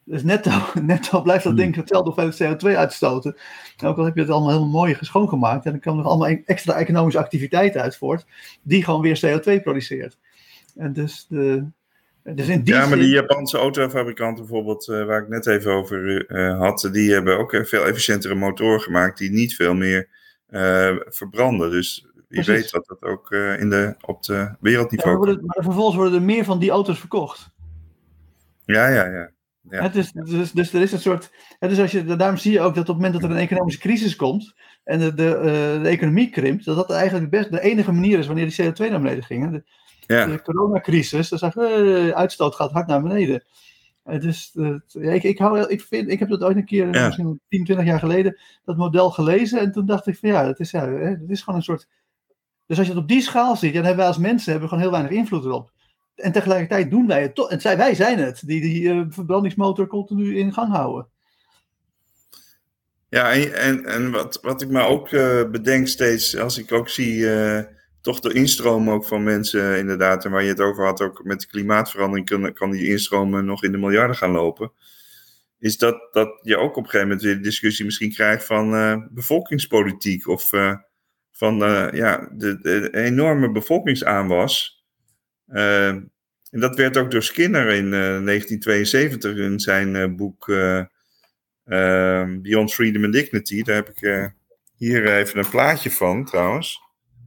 S1: Dus netto, [LAUGHS] netto blijft dat ding hetzelfde hoeveelheid CO2 uitstoten. ook al heb je het allemaal helemaal mooi schoongemaakt, en dan komen er allemaal extra economische activiteit uit voort, die gewoon weer CO2 produceert. En dus de, dus in die
S2: ja, maar die Japanse autofabrikanten bijvoorbeeld, uh, waar ik net even over uh, had, die hebben ook veel efficiëntere motoren gemaakt die niet veel meer uh, verbranden. Dus wie Precies. weet dat dat ook in de, op de wereldniveau
S1: ja, maar, worden, maar vervolgens worden er meer van die auto's verkocht.
S2: Ja, ja, ja. Ja.
S1: Het is, dus, dus er is een soort. Dus als je, daarom zie je ook dat op het moment dat er een economische crisis komt en de, de, de economie krimpt, dat dat eigenlijk best de enige manier is wanneer die CO2 naar beneden ging. De,
S2: ja.
S1: de coronacrisis, dan zeg je, uitstoot gaat hard naar beneden. dus ja, ik, ik, hou, ik, vind, ik heb dat ooit een keer,
S2: Ja.
S1: misschien 10, 20 jaar geleden, dat model gelezen. En toen dacht ik van ja, het is, ja, het is gewoon een soort. Dus als je het op die schaal ziet, dan hebben wij als mensen hebben gewoon heel weinig invloed erop. En tegelijkertijd doen wij het toch. En zij, wij zijn het, die die eh, verbrandingsmotor continu in gang houden.
S2: Ja, en, en, en wat, wat ik me ook eh, bedenk steeds, als ik ook zie eh, toch de instroom ook van mensen inderdaad, en waar je het over had, ook met de klimaatverandering kan, kan die instroom nog in de miljarden gaan lopen. Is dat, dat je ook op een gegeven moment weer de discussie misschien krijgt van bevolkingspolitiek of van ja, de enorme bevolkingsaanwas. Eh, En dat werd ook door Skinner in 1972 in zijn boek Beyond Freedom and Dignity. Daar heb ik hier even een plaatje van trouwens.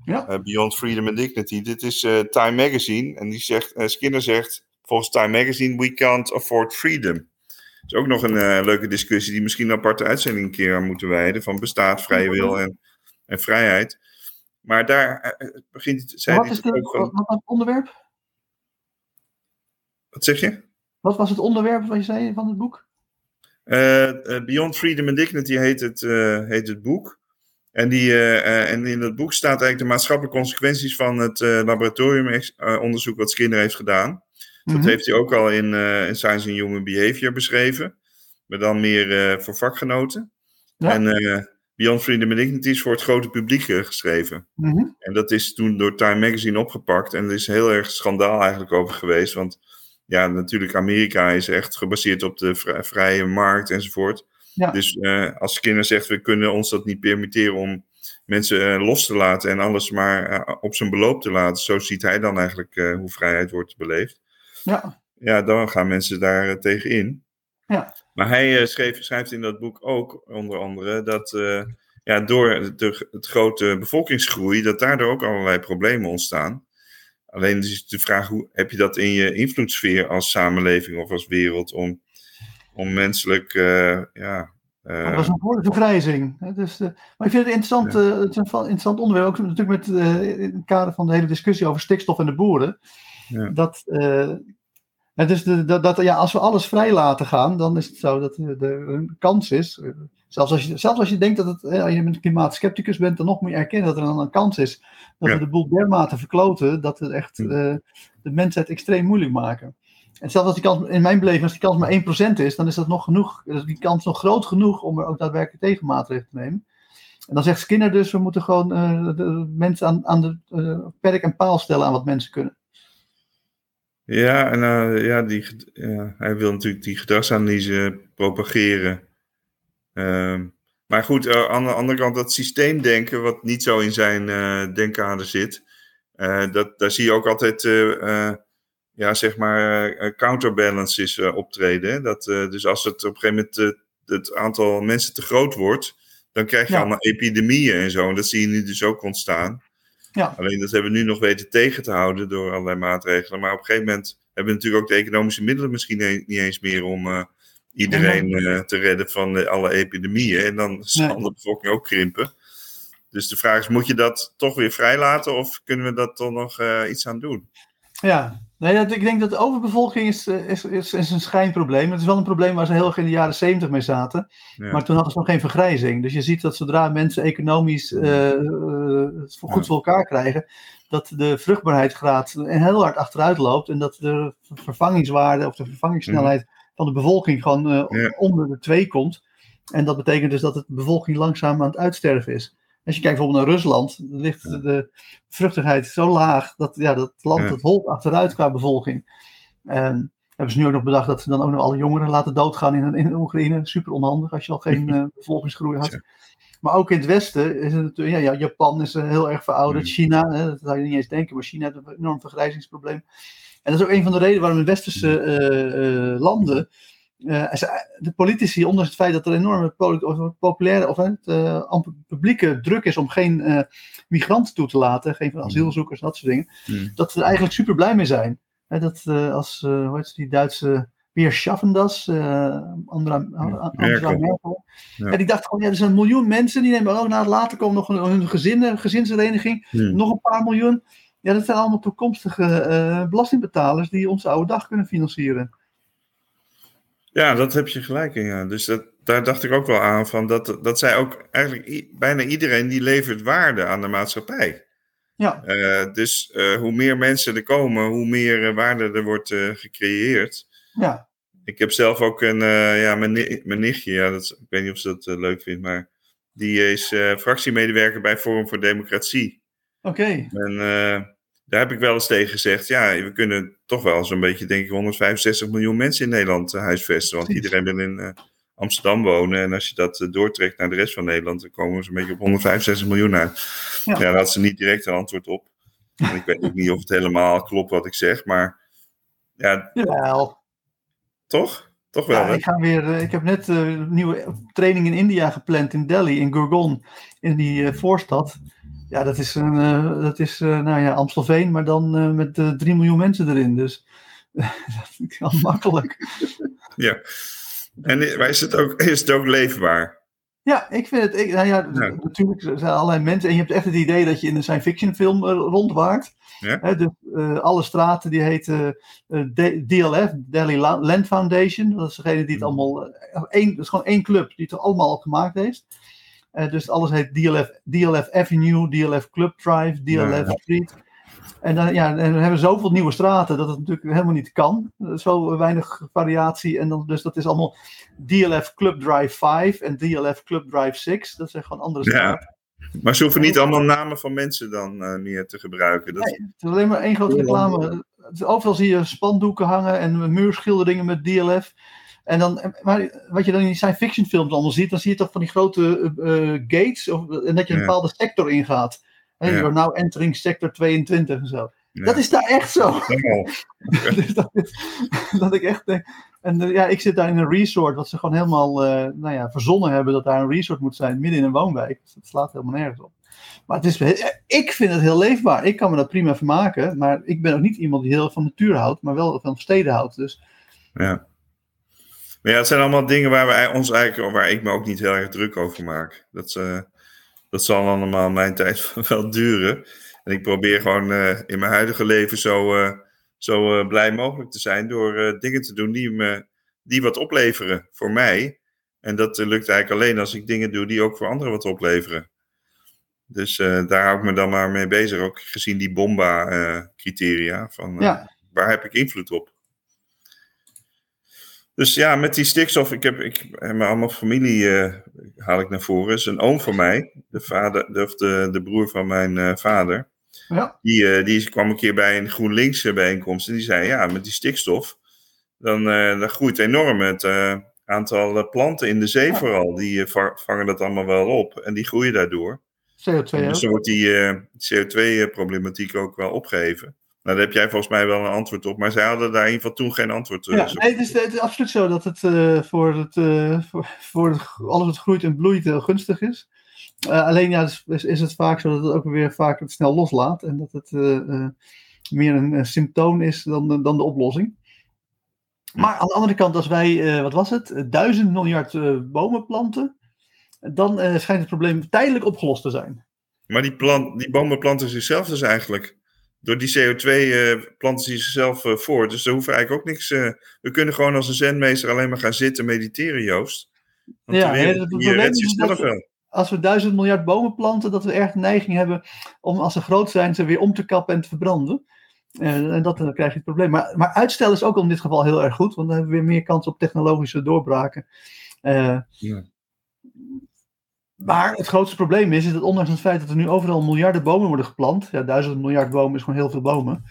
S2: Ja. Beyond Freedom and Dignity. Dit is Time Magazine. En die zegt, Skinner zegt, volgens Time Magazine, we can't afford freedom. Dat is ook nog een leuke discussie die misschien een aparte uitzending een keer aan moeten wijden. Van bestaat vrije wil en, en vrijheid. Maar daar begint
S1: zij wat is dit, van... wat, het onderwerp?
S2: Wat zeg je?
S1: Wat was het onderwerp wat je zei van het boek?
S2: Beyond Freedom and Dignity heet het, heet het boek. En, die, en in dat boek staat eigenlijk de maatschappelijke consequenties van het laboratoriumonderzoek wat Skinner heeft gedaan. Dat mhm. heeft hij ook al in, in Science and Human Behavior beschreven. Maar dan meer voor vakgenoten. Ja. En Beyond Freedom and Dignity is voor het grote publiek geschreven. Mhm. En dat is toen door Time Magazine opgepakt. En er is heel erg schandaal eigenlijk over geweest. Want ja, natuurlijk, Amerika is echt gebaseerd op de vrije markt enzovoort. Ja. Dus uh, als Skinner zegt, we kunnen ons dat niet permitteren om mensen uh, los te laten en alles maar uh, op zijn beloop te laten. Zo ziet hij dan eigenlijk hoe vrijheid wordt beleefd. Ja. ja, dan gaan mensen daar tegen in. Ja. Maar hij schreef, schrijft in dat boek ook onder andere dat ja, door de, het grote bevolkingsgroei, dat daardoor ook allerlei problemen ontstaan. Alleen is de vraag, hoe heb je dat in je invloedssfeer als samenleving of als wereld om, om menselijk, uh, ja...
S1: Uh, dat was een voor vergrijzing. Dus, uh, maar ik vind het interessant, ja. het is een interessant onderwerp, ook natuurlijk met, in het kader van de hele discussie over stikstof en de boeren. Ja. Dat, het is de, dat, dat, ja, als we alles vrij laten gaan, dan is het zo dat er een kans is, zelfs als je, zelfs als je denkt dat het, als je een klimaatskepticus bent, dan nog moet je erkennen dat er dan een kans is dat we de boel dermate verkloten, dat we echt uh, de mensheid extreem moeilijk maken. En zelfs als die kans, in mijn beleving, als die kans maar 1% is, dan is dat nog genoeg, is die kans nog groot genoeg om er ook daadwerkelijk tegenmaatregelen te nemen. En dan zegt Skinner dus, we moeten gewoon uh, de mensen aan, aan de uh, perk en paal stellen aan wat mensen kunnen.
S2: Ja, en ja, die, ja, hij wil natuurlijk die gedragsanalyse propageren. Uh, maar goed, uh, aan de andere kant, dat systeemdenken, wat niet zo in zijn uh, denkkader zit, dat, daar zie je ook altijd, ja, zeg maar, counterbalances optreden. Dat, dus als het op een gegeven moment het aantal mensen te groot wordt, dan krijg je allemaal epidemieën en zo. En dat zie je nu dus ook ontstaan. Ja. Alleen dat hebben we nu nog weten tegen te houden door allerlei maatregelen. Maar op een gegeven moment hebben we natuurlijk ook de economische middelen misschien niet eens meer om iedereen uh, te redden van uh, alle epidemieën. En dan zal nee. de bevolking ook krimpen. Dus de vraag is, moet je dat toch weer vrijlaten of kunnen we dat toch nog iets aan doen?
S1: Ja, nee, dat, ik denk dat de overbevolking is, is, is, is, een schijnprobleem. Het is wel een probleem waar ze heel erg in de jaren zeventig mee zaten. Ja. Maar toen hadden ze nog geen vergrijzing. Dus je ziet dat zodra mensen economisch uh, uh, goed voor elkaar krijgen, dat de vruchtbaarheidsgraad heel hard achteruit loopt. En dat de vervangingswaarde of de vervangingssnelheid van de bevolking gewoon uh, ja. onder de twee komt. En dat betekent dus dat de bevolking langzaam aan het uitsterven is. Als je kijkt bijvoorbeeld naar Rusland, ligt de, de vruchtigheid zo laag dat ja, dat land het holt achteruit qua bevolking. En hebben ze nu ook nog bedacht dat ze dan ook nog alle jongeren laten doodgaan in, in Oekraïne. Super onhandig als je al geen uh, [LAUGHS] bevolkingsgroei had. Maar ook in het Westen is het natuurlijk, ja, Japan is heel erg verouderd. Mm. China, hè, dat zou je niet eens denken, maar China heeft een enorm vergrijzingsprobleem. En dat is ook een van de redenen waarom in westerse uh, uh, landen uh, de politici, ondanks het feit dat er enorme populaire of het uh, publieke druk is om geen uh, migranten toe te laten, geen van asielzoekers en dat soort dingen, mm. dat ze er eigenlijk super blij mee zijn. He, dat als, hoe heet die Duitse Weer Schaffendas, Andra, Angela Merkel. Ja. En die dacht gewoon, ja, er zijn een miljoen mensen, die nemen ook na later komen nog hun, hun gezin, gezinshereniging, mm. nog een paar miljoen. Ja, dat zijn allemaal toekomstige belastingbetalers die onze oude dag kunnen financieren.
S2: Ja, dat heb je gelijk in. Ja. Dus dat, daar dacht ik ook wel aan van dat, dat zij ook eigenlijk bijna iedereen die levert waarde aan de maatschappij. Ja. Uh, dus uh, hoe meer mensen er komen, hoe meer waarde er wordt gecreëerd. Ja. Ik heb zelf ook een, ja, mijn, mijn nichtje, ja, dat, ik weet niet of ze dat leuk vindt, maar die is fractiemedewerker bij Forum voor Democratie.
S1: Oké. Okay.
S2: En daar heb ik wel eens tegen gezegd, ja, we kunnen toch wel zo'n beetje, denk ik, 165 miljoen mensen in Nederland uh, huisvesten. Want iedereen wil in uh, Amsterdam wonen. En als je dat uh, doortrekt naar de rest van Nederland, dan komen we zo'n beetje op 165 miljoen uit. Ja, ja daar had ze niet direct een antwoord op. En ik weet ook niet of het helemaal klopt wat ik zeg, maar Ja,
S1: Jawel.
S2: toch? Toch wel,
S1: Ja, ik, ga weer, eh, ik heb net eh, een nieuwe training in India gepland, in Delhi, in Gurgaon, in die eh, voorstad. Ja, dat is, een, eh, dat is eh, nou ja, Amstelveen, maar dan eh, met eh 3 miljoen mensen erin. Dus [LAUGHS] dat kan makkelijk. [LAUGHS]
S2: Ja. En is het ook, is het ook leefbaar?
S1: Ja, ik vind het. Ik, nou ja,
S2: Ja.
S1: natuurlijk zijn allerlei mensen. En je hebt echt het idee dat je in een science fiction film rondwaart.
S2: Ja.
S1: Eh, alle straten die heten DLF, Delhi La- Land Foundation. Dat is degene die het
S2: Mhm.
S1: allemaal. één, dat is gewoon één club die het allemaal gemaakt heeft. Eh, dus alles heet DLF, DLF Avenue, DLF Club Drive, DLF
S2: Ja.
S1: Street. En, dan, ja, en we hebben zoveel nieuwe straten dat het natuurlijk helemaal niet kan. Er is Zo weinig variatie. En dan, dus dat is allemaal DLF Club Drive 5 en DLF Club Drive 6. Dat zijn gewoon andere
S2: Ja.
S1: straten.
S2: Maar ze hoeven niet allemaal namen van mensen dan eh, meer te gebruiken. Dat,
S1: Nee, het is alleen maar één grote reclame. Het- Overal zie je spandoeken hangen en muurschilderingen met DLF. En dan, maar wat je dan in die science fiction films allemaal ziet, dan zie je toch van die grote eh, eh, gates. Of, en dat je een
S2: Ja.
S1: bepaalde sector ingaat. En
S2: Ja.
S1: now entering sector 22 en zo.
S2: Ja.
S1: Dat is daar echt zo.
S2: Oh, [LAUGHS]
S1: dus dat, is- dat ik echt denk. En eh, ja, ik zit daar in een resort, wat ze gewoon helemaal eh, nou ja, verzonnen hebben dat daar een resort moet zijn, midden in een woonwijk. Dus dat slaat helemaal nergens op. Maar het is, ik vind het heel leefbaar. Ik kan me dat prima vermaken. Maar ik ben ook niet iemand die heel van natuur houdt, maar wel van steden houdt. Dus
S2: ja. Maar ja, het zijn allemaal dingen waar, wij ons eigenlijk, waar ik me ook niet heel erg druk over maak. Dat, eh, dat zal allemaal mijn [LAUGHS] tijd wel duren. En ik probeer gewoon eh, in mijn huidige leven zo, eh, zo blij mogelijk te zijn door dingen te doen die, me, die wat opleveren voor mij. En dat lukt eigenlijk alleen als ik dingen doe die ook voor anderen wat opleveren. Dus daar hou ik me dan maar mee bezig, ook gezien die Bomba-criteria. van
S1: ja,
S2: waar heb ik invloed op? Dus ja, met die stikstof, ik heb, ik, heb me allemaal familie eh, haal ik naar voren. is een oom van mij, de, vader, de, de, de broer van mijn eh, vader.
S1: ja,
S2: Die, eh, die kwam een keer bij een GroenLinks eh, bijeenkomst en die zei, ja, met die stikstof, dan, eh, dan groeit enorm het eh, aantal eh, planten in de zee
S1: Ja.
S2: vooral. Die eh, va- vangen dat allemaal wel op en die groeien daardoor.
S1: CO2
S2: Dus dan wordt die eh, CO2-problematiek ook wel opgeheven. Nou, daar heb jij volgens mij wel een antwoord op, maar zij hadden daar in ieder geval toen geen antwoord op.
S1: Ja, nee, het, is, het is absoluut zo dat het eh, voor, het, eh, voor, voor het- alles wat groeit en bloeit heel gunstig is. Eh, alleen ja, is, is, is het vaak zo dat het ook weer vaak het snel loslaat. En dat het eh, eh, meer een, eh, symptoom is dan, de- dan de oplossing. Maar aan de andere kant, als wij, eh, wat was het, eh, duizend miljard eh, bomen planten, dan eh, schijnt het probleem tijdelijk opgelost te zijn.
S2: Maar die, plant, die bomen planten zichzelf dus eigenlijk. Door die CO2 eh, planten ze zichzelf eh, voort. Dus er hoeven eigenlijk ook niks. eh, we kunnen gewoon als een zenmeester alleen maar gaan zitten mediteren, Joost. Want
S1: Ja,
S2: wereld
S1: het probleem is dat-. Als we duizend miljard bomen planten, dat we erg de neiging hebben om als ze groot zijn, ze weer om te kappen en te verbranden. En dat, dan krijg je het probleem. Maar, maar uitstel is ook in dit geval heel erg goed, want dan hebben we weer meer kans op technologische doorbraken.
S2: Ja.
S1: Maar het grootste probleem is, is dat ondanks het feit dat er nu overal miljarden bomen worden geplant, ja, duizend miljard bomen is gewoon heel veel bomen.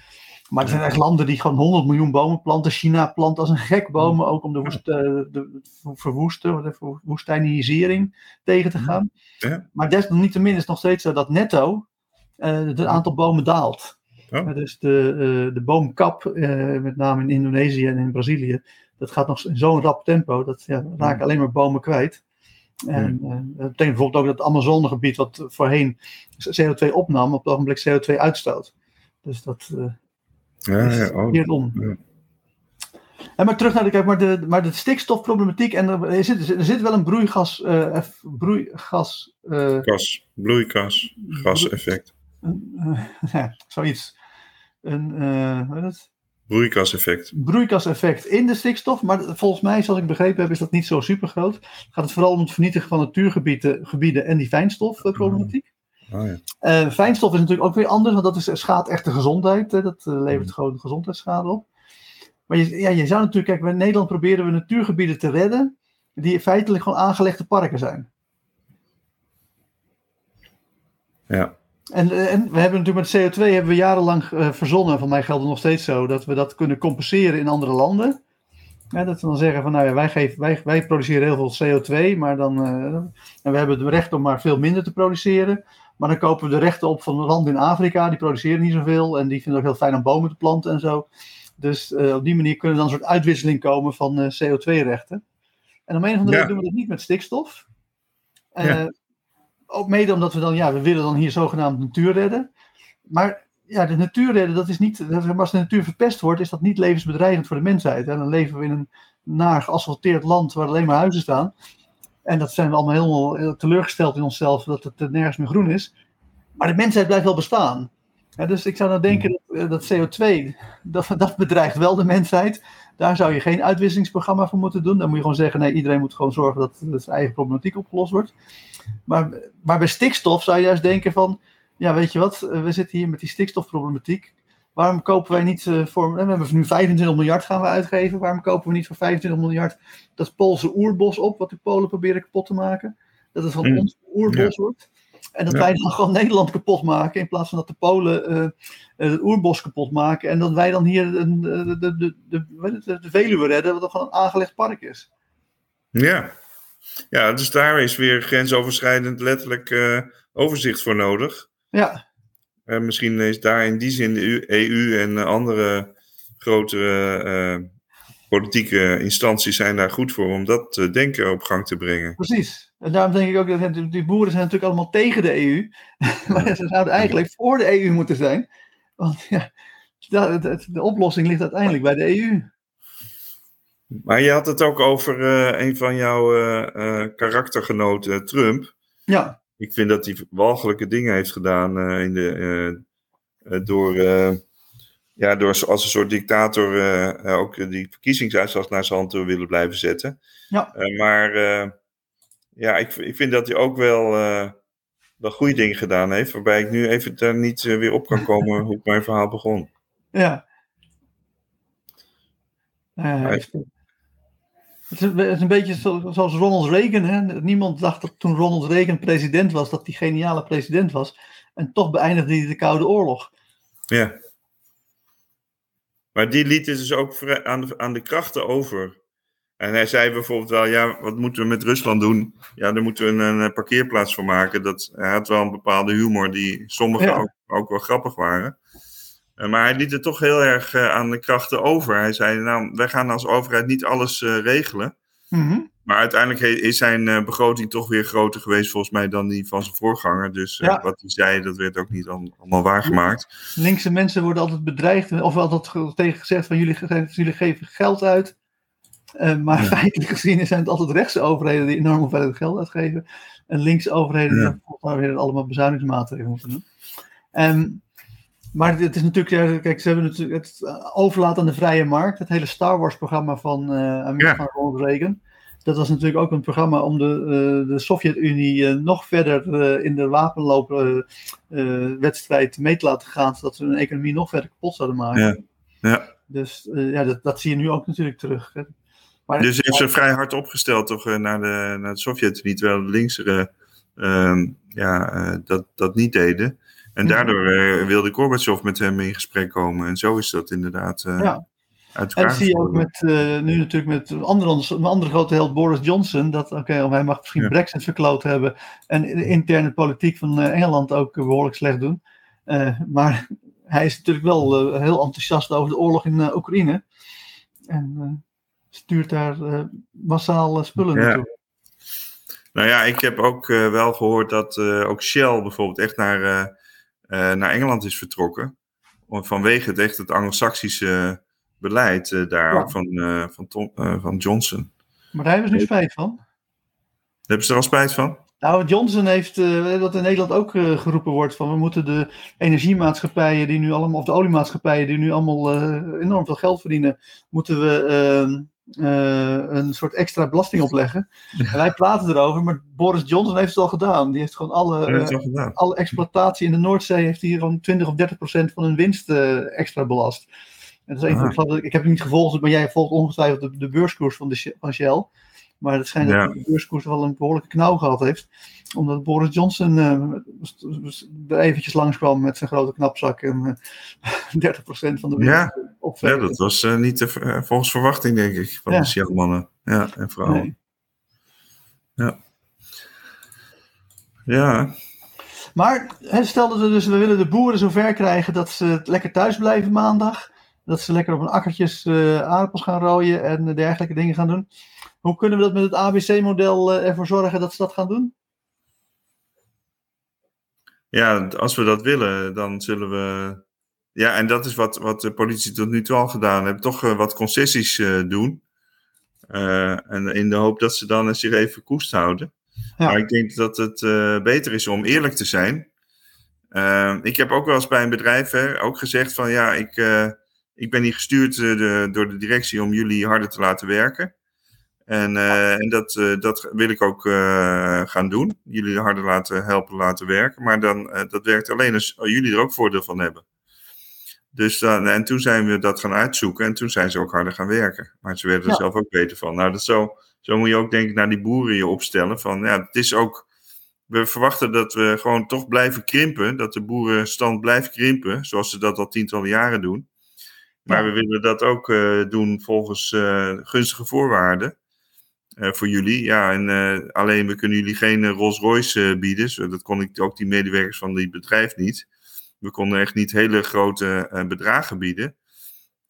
S1: Maar er zijn echt landen die gewoon 100 miljoen bomen planten. China plant als een gek bomen, ook om de, woest, eh, de verwoesten, de verwoestijnisering tegen te gaan.
S2: Ja.
S1: Maar desalniettemin is het nog steeds zo dat netto eh, het aantal bomen daalt. Eh, dus de, eh, de boomkap, met name in Indonesië en in Brazilië, dat gaat nog in zo'n rap tempo. Dat ja, raken alleen maar bomen kwijt. En eh, dat betekent bijvoorbeeld ook dat het Amazonegebied, wat voorheen CO2 opnam, op het ogenblik CO2 uitstoot. Dus dat eh
S2: Ja,
S1: is
S2: ja, oh. Ja.
S1: En maar terug naar de, kijk, maar de, maar de stikstofproblematiek, en er, er zit, er zit wel een broeigas, eh, eff- broeigas
S2: Kas, bloeikas, gaseffect. [LAUGHS]
S1: ja, zoiets. Een, hoe heet het?
S2: Broeikaseffect.
S1: broeikaseffect in de stikstof. Maar volgens mij, zoals ik begrepen heb, is dat niet zo super groot. Gaat het vooral om het vernietigen van natuurgebieden gebieden en die fijnstofproblematiek.
S2: Oh, ja.
S1: Eh, fijnstof is natuurlijk ook weer anders, want dat is, schaadt echt de gezondheid. Hè? Dat eh, levert gewoon gezondheidsschade op. Maar je, ja, je zou natuurlijk, kijk, in Nederland proberen we natuurgebieden te redden, die feitelijk gewoon aangelegde parken zijn.
S2: Ja.
S1: En, eh, en we hebben natuurlijk met CO2 hebben we jarenlang eh, verzonnen, van mij geldt het nog steeds zo, dat we dat kunnen compenseren in andere landen. Ja, dat we dan zeggen van nou ja, wij, geven, wij, wij produceren heel veel CO2, maar dan, eh, en we hebben het recht om maar veel minder te produceren. Maar dan kopen we de rechten op van landen in Afrika, die produceren niet zoveel en die vinden het ook heel fijn om bomen te planten en zo. Dus op die manier kunnen dan een soort uitwisseling komen van eh, CO2-rechten. En om een of andere
S2: Ja.
S1: reden doen we dat niet met stikstof.
S2: Ja.
S1: Ook mede omdat we dan, ja, we willen dan hier zogenaamd natuur redden. Maar ja, de natuur redden, dat is niet, als de natuur verpest wordt, is dat niet levensbedreigend voor de mensheid. Hè? Dan leven we in een naar geasfalteerd land waar alleen maar huizen staan. En dat zijn we allemaal helemaal heel teleurgesteld in onszelf dat het er nergens meer groen is. Maar de mensheid blijft wel bestaan. Ja, dus ik zou nou denken dat, eh, dat CO2, [LAUGHS] dat, dat bedreigt wel de mensheid. Daar zou je geen uitwisselingsprogramma voor moeten doen. Dan moet je gewoon zeggen, nee, iedereen moet gewoon zorgen dat, dat zijn eigen problematiek opgelost wordt. Maar, maar bij stikstof zou je juist denken van, ja, weet je wat, eh, we zitten hier met die stikstofproblematiek. Waarom kopen wij niet eh, voor, we hebben nu 25 miljard gaan we uitgeven. Waarom kopen we niet voor 25 miljard dat Poolse oerbos op, wat de Polen proberen kapot te maken? Dat het van
S2: Mm.
S1: ons oerbos wordt. En dat
S2: Ja.
S1: wij dan gewoon Nederland kapot maken, in plaats van dat de Polen eh, eh, het oerbos kapot maken. En dat wij dan hier eh, de, de, de, de, de Veluwe redden, wat dan gewoon een aangelegd park is.
S2: Ja. ja, dus daar is weer grensoverschrijdend letterlijk eh, overzicht voor nodig.
S1: Ja,
S2: Eh, misschien is daar in die zin de EU en eh, andere grotere eh, politieke instanties zijn daar goed voor om dat eh, denken op gang te brengen.
S1: precies. En daarom denk ik ook dat die- boeren zijn natuurlijk allemaal tegen de EU. [LAUGHS] maar ze zouden eigenlijk voor de EU moeten zijn. Want ja, de oplossing ligt uiteindelijk bij de EU.
S2: Maar je had het ook over eh, een van jouw eh, karaktergenoten, Trump.
S1: Ja,
S2: Ik vind dat hij walgelijke dingen heeft gedaan in de, door, ja, door als een soort dictator eh, eh, ook die verkiezingsuitslag naar zijn hand te willen blijven zetten.
S1: Ja.
S2: Eh, maar ja, ik, ik vind dat hij ook wel, wel goede dingen gedaan heeft, waarbij ik nu even daar niet weer op kan komen [LAUGHS] hoe ik mijn verhaal begon.
S1: ja. Het, is, een- beetje zo- zoals Ronald Reagan. Hè? Niemand dacht dat toen Ronald Reagan president was, dat hij geniale president was. En toch beëindigde hij de Koude Oorlog.
S2: Ja. Maar die liet het dus ook aan de, aan de krachten over. En hij zei bijvoorbeeld wel, ja, wat moeten we met Rusland doen? Ja, daar moeten we een, eh, parkeerplaats voor maken. Dat, hij had wel een bepaalde humor die sommige
S1: Ja.
S2: ook, ook wel grappig waren. Eh, maar hij liet het toch heel erg eh, aan de krachten over. Hij zei, nou, wij gaan als overheid niet alles regelen.
S1: Mhm.
S2: Maar uiteindelijk is zijn eh, begroting toch weer groter geweest volgens mij dan die van zijn voorganger. Dus eh, wat hij zei, dat werd ook niet al- allemaal waargemaakt.
S1: Linkse mensen worden altijd bedreigd, of altijd ge- tegen gezegd van jullie, jullie geven geld uit. Eh, maar
S2: Ja.
S1: feitelijk gezien zijn het altijd rechtse overheden die enorm hoeveelheid geld uitgeven. En linkse overheden
S2: Ja.
S1: die volgens mij weer allemaal bezuinigingsmaatregelen moeten doen. Maar het is natuurlijk, ja, kijk, ze hebben natuurlijk het overlaat aan de vrije markt. Het hele Star Wars programma van, eh Amer-
S2: Ja.
S1: Reagan. Dat was natuurlijk ook een programma om de, eh, de Sovjet-Unie eh, nog verder in de wapenloopwedstrijd mee te laten gaan, zodat ze hun economie nog verder kapot zouden maken.
S2: Ja. Ja.
S1: Dus ja, dat, dat zie je nu ook natuurlijk terug. hè. Maar,
S2: Dus heeft ze vrij hard opgesteld toch, naar, de, naar de Sovjet-Unie, terwijl de linkse ehm, ja, dat, dat niet deden. En daardoor eh, wilde Gorbachev met hem in gesprek komen. En zo is dat inderdaad eh,
S1: Ja.
S2: uit
S1: en dat zie je ook met, eh, nu natuurlijk met een andere, een andere grote held Boris Johnson. Dat oké, hij mag misschien
S2: Ja.
S1: Brexit verkloot hebben. En de interne politiek van Engeland ook eh, behoorlijk slecht doen. Maar hij is natuurlijk wel heel enthousiast over de oorlog in Oekraïne. En stuurt daar massaal spullen
S2: Ja.
S1: naartoe.
S2: Nou ja, ik heb ook wel gehoord dat ook Shell bijvoorbeeld echt naar, naar Engeland is vertrokken. Vanwege het echt het anglo-saxische beleid eh, daar
S1: Ja.
S2: ook van, eh, van, Tom, eh, van Johnson.
S1: Maar daar hebben ze nu spijt van.
S2: Hebben ze er al spijt van?
S1: Nou, Johnson heeft, eh, wat in Nederland ook eh, geroepen wordt, van we moeten de energiemaatschappijen die nu allemaal, of de oliemaatschappijen die nu allemaal eh, enorm veel geld verdienen, moeten we ehm, eh, een soort extra belasting opleggen. En wij praten erover, maar Boris Johnson heeft het al gedaan. Die heeft gewoon alle, eh,
S2: gedaan.
S1: alle exploitatie in de Noordzee heeft hier gewoon 20 of 30 procent van hun winst eh, extra belast. En dat is van,
S2: Ah.
S1: ik, heb het niet gevolgd, maar jij volgt ongetwijfeld de, de beurskoers van, de, van Shell. Maar het schijnt
S2: Ja.
S1: dat de beurskoers wel een behoorlijke knauw gehad heeft. Omdat Boris Johnson eh, er eventjes langskwam met zijn grote knapzak en eh [LAUGHS] 30% van de winst
S2: Ja. Ja, dat was eh, niet volgens verwachting, denk ik, van
S1: Ja.
S2: de Shell-mannen ja, en vrouwen.
S1: Nee.
S2: Ja,
S1: Maar hè, stel dat we dus, we willen de boeren zover krijgen dat ze lekker thuis blijven maandag. Dat ze lekker op hun akkertjes uh, aardappels gaan rooien en dergelijke dingen gaan doen. Hoe kunnen we dat met het ABC-model ervoor zorgen dat ze dat gaan doen?
S2: Ja, als we dat willen, dan zullen we. Ja, en dat is wat, wat de politie tot nu toe al gedaan heeft. Toch wat concessies doen. en in de hoop dat ze dan zich even koest houden. Ja. Maar ik denk dat het beter is om eerlijk te zijn. Uh, ik heb ook wel eens bij een bedrijf hè, ook gezegd van ja, ik, ik ben hier gestuurd de, door de directie om jullie harder te laten werken. En, en dat, dat wil ik ook gaan doen. Jullie harder laten helpen laten werken. Maar dan, dat werkt alleen als jullie er ook voordeel van hebben. Dus dan, en toen zijn we dat gaan uitzoeken en toen zijn ze ook harder gaan werken. Maar ze werden er zelf ook beter van. Nou, dat zo, zo moet je ook denk ik naar die boeren je opstellen. Van ja, het is ook we verwachten dat we gewoon toch blijven krimpen. Dat de boerenstand blijft krimpen, zoals ze dat al tientallen jaren doen. Maar we willen dat ook doen volgens gunstige voorwaarden. Uh, voor jullie. Ja, en alleen we kunnen jullie geen Rolls Royce bieden. Zo, dat kon ik ook die medewerkers van die bedrijf niet. We konden echt niet hele grote bedragen bieden.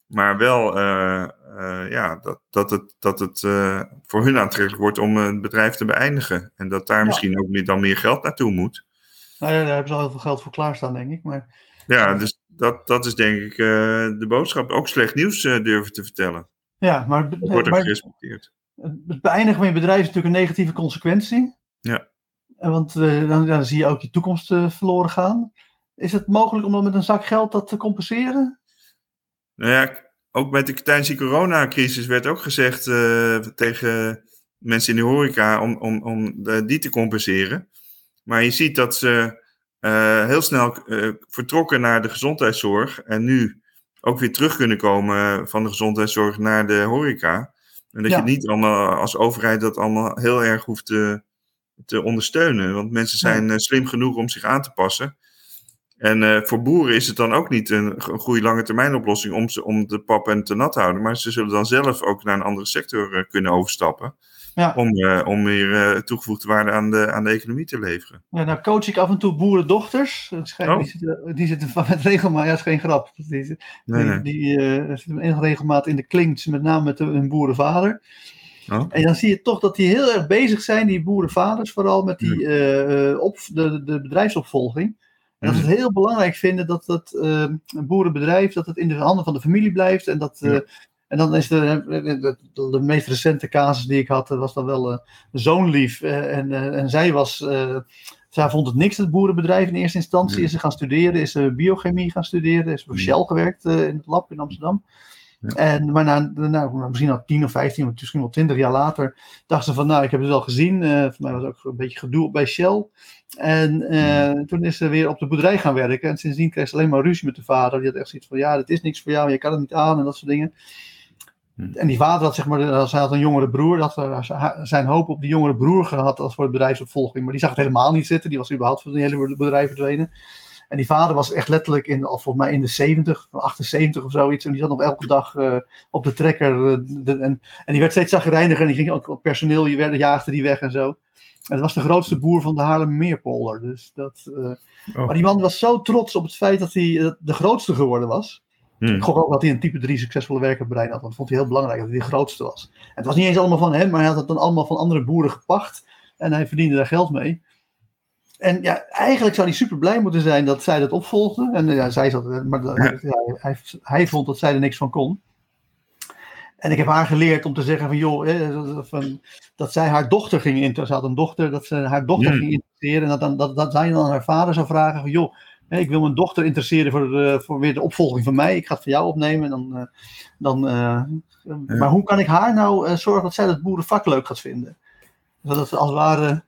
S2: Maar wel uh, uh, ja, dat, dat het, dat het uh, voor hun aantrekkelijk wordt om een bedrijf te beëindigen. En dat daar ja. misschien ook meer, dan meer geld naartoe moet.
S1: Nou ja, daar hebben ze al heel veel geld voor klaarstaan, denk ik. Maar...
S2: Ja, dus dat, dat is denk ik de boodschap. Ook slecht nieuws durven te vertellen.
S1: Ja, maar...
S2: Dat wordt ook maar, gerespecteerd.
S1: Het beëindigen van je bedrijf is natuurlijk een negatieve consequentie.
S2: Ja.
S1: Want dan, dan zie je ook je toekomst verloren gaan. Is het mogelijk om dan met een zak geld dat te compenseren?
S2: Nou ja, ook met de, tijdens die coronacrisis werd ook gezegd uh, tegen mensen in de horeca om, om, om de, die te compenseren. Maar je ziet dat ze heel snel vertrokken naar de gezondheidszorg en nu ook weer terug kunnen komen van de gezondheidszorg naar de horeca. En dat ja. je niet allemaal als overheid dat allemaal heel erg hoeft te, te ondersteunen. Want mensen zijn ja. slim genoeg om zich aan te passen. En uh, voor boeren is het dan ook niet een, een goede lange termijn oplossing om, ze, om de pap en te nat te houden. Maar ze zullen dan zelf ook naar een andere sector uh, kunnen overstappen. Ja. Om, uh, om weer toegevoegde waarde aan de, aan de economie te leveren.
S1: Ja, nou coach ik af en toe boerendochters. Oh. Die, zitten, die zitten van met regelmaat, ja, dat is geen grap. Die, die, nee, nee. die zitten regelmaat in de klinks, met name met hun boerenvader. Oh. En dan zie je toch dat die heel erg bezig zijn, die boerenvaders, vooral met die, op, de, de bedrijfsopvolging. En dat ze het heel belangrijk vinden dat dat uh, een boerenbedrijf dat het in de handen van de familie blijft. En, dat, uh. En dan is de, de, de, de, meest recente casus die ik had, was dan wel uh, zoonlief. en, en zij was, zij vond het niks, het boerenbedrijf in eerste instantie. Ja. Is ze gaan studeren, is ze biochemie gaan studeren, is voor Shell gewerkt in het lab in Amsterdam. Ja. En, maar na, nou, misschien al 10 of 15, misschien wel 20 jaar later, dacht ze van, nou, ik heb het wel gezien. Uh, voor mij was het ook een beetje gedoe bij Shell. En uh, toen is ze weer op de boerderij gaan werken. En sindsdien kreeg ze alleen maar ruzie met de vader. Die had echt zoiets van, ja, dit is niks voor jou, je kan het niet aan en dat soort dingen. Hmm. En die vader had, zeg maar, hij had een jongere broer, dat zijn hoop op die jongere broer gehad als voor het bedrijfsopvolging. Maar die zag het helemaal niet zitten, die was überhaupt van het hele bedrijf verdwenen. En die vader was echt letterlijk in, al volgens mij in de 70, 78 of zoiets. En die zat nog elke dag uh, op de trekker. Uh, de, en, en die werd steeds zagrijniger en die ging ook personeel, je werd, jaagde die weg en zo. En het was de grootste boer van de Haarlemmermeerpolder. Dus dat, uh, oh. Maar die man was zo trots op het feit dat hij de grootste geworden was. Hmm. Ik gok ook dat hij een type 3 succesvolle werkerbrein had. Want dat vond hij heel belangrijk dat hij de grootste was. En het was niet eens allemaal van hem, maar hij had het dan allemaal van andere boeren gepacht. En hij verdiende daar geld mee. En ja, eigenlijk zou hij super blij moeten zijn dat zij dat opvolgde. En ja, zij zat, maar ja. Hij, hij, vond dat zij er niks van kon. En ik heb haar geleerd om te zeggen van joh, van, dat zij haar dochter ging interesseren. Ze had een dochter, dat ze haar dochter ging interesseren. En dat, dat, dat zij dan haar vader zou vragen van joh, ik wil mijn dochter interesseren voor, de, voor weer de opvolging van mij. Ik ga het voor jou opnemen. En dan, dan, uh, Maar hoe kan ik haar nou zorgen dat zij dat boerenvak leuk gaat vinden? Zodat ze als het ware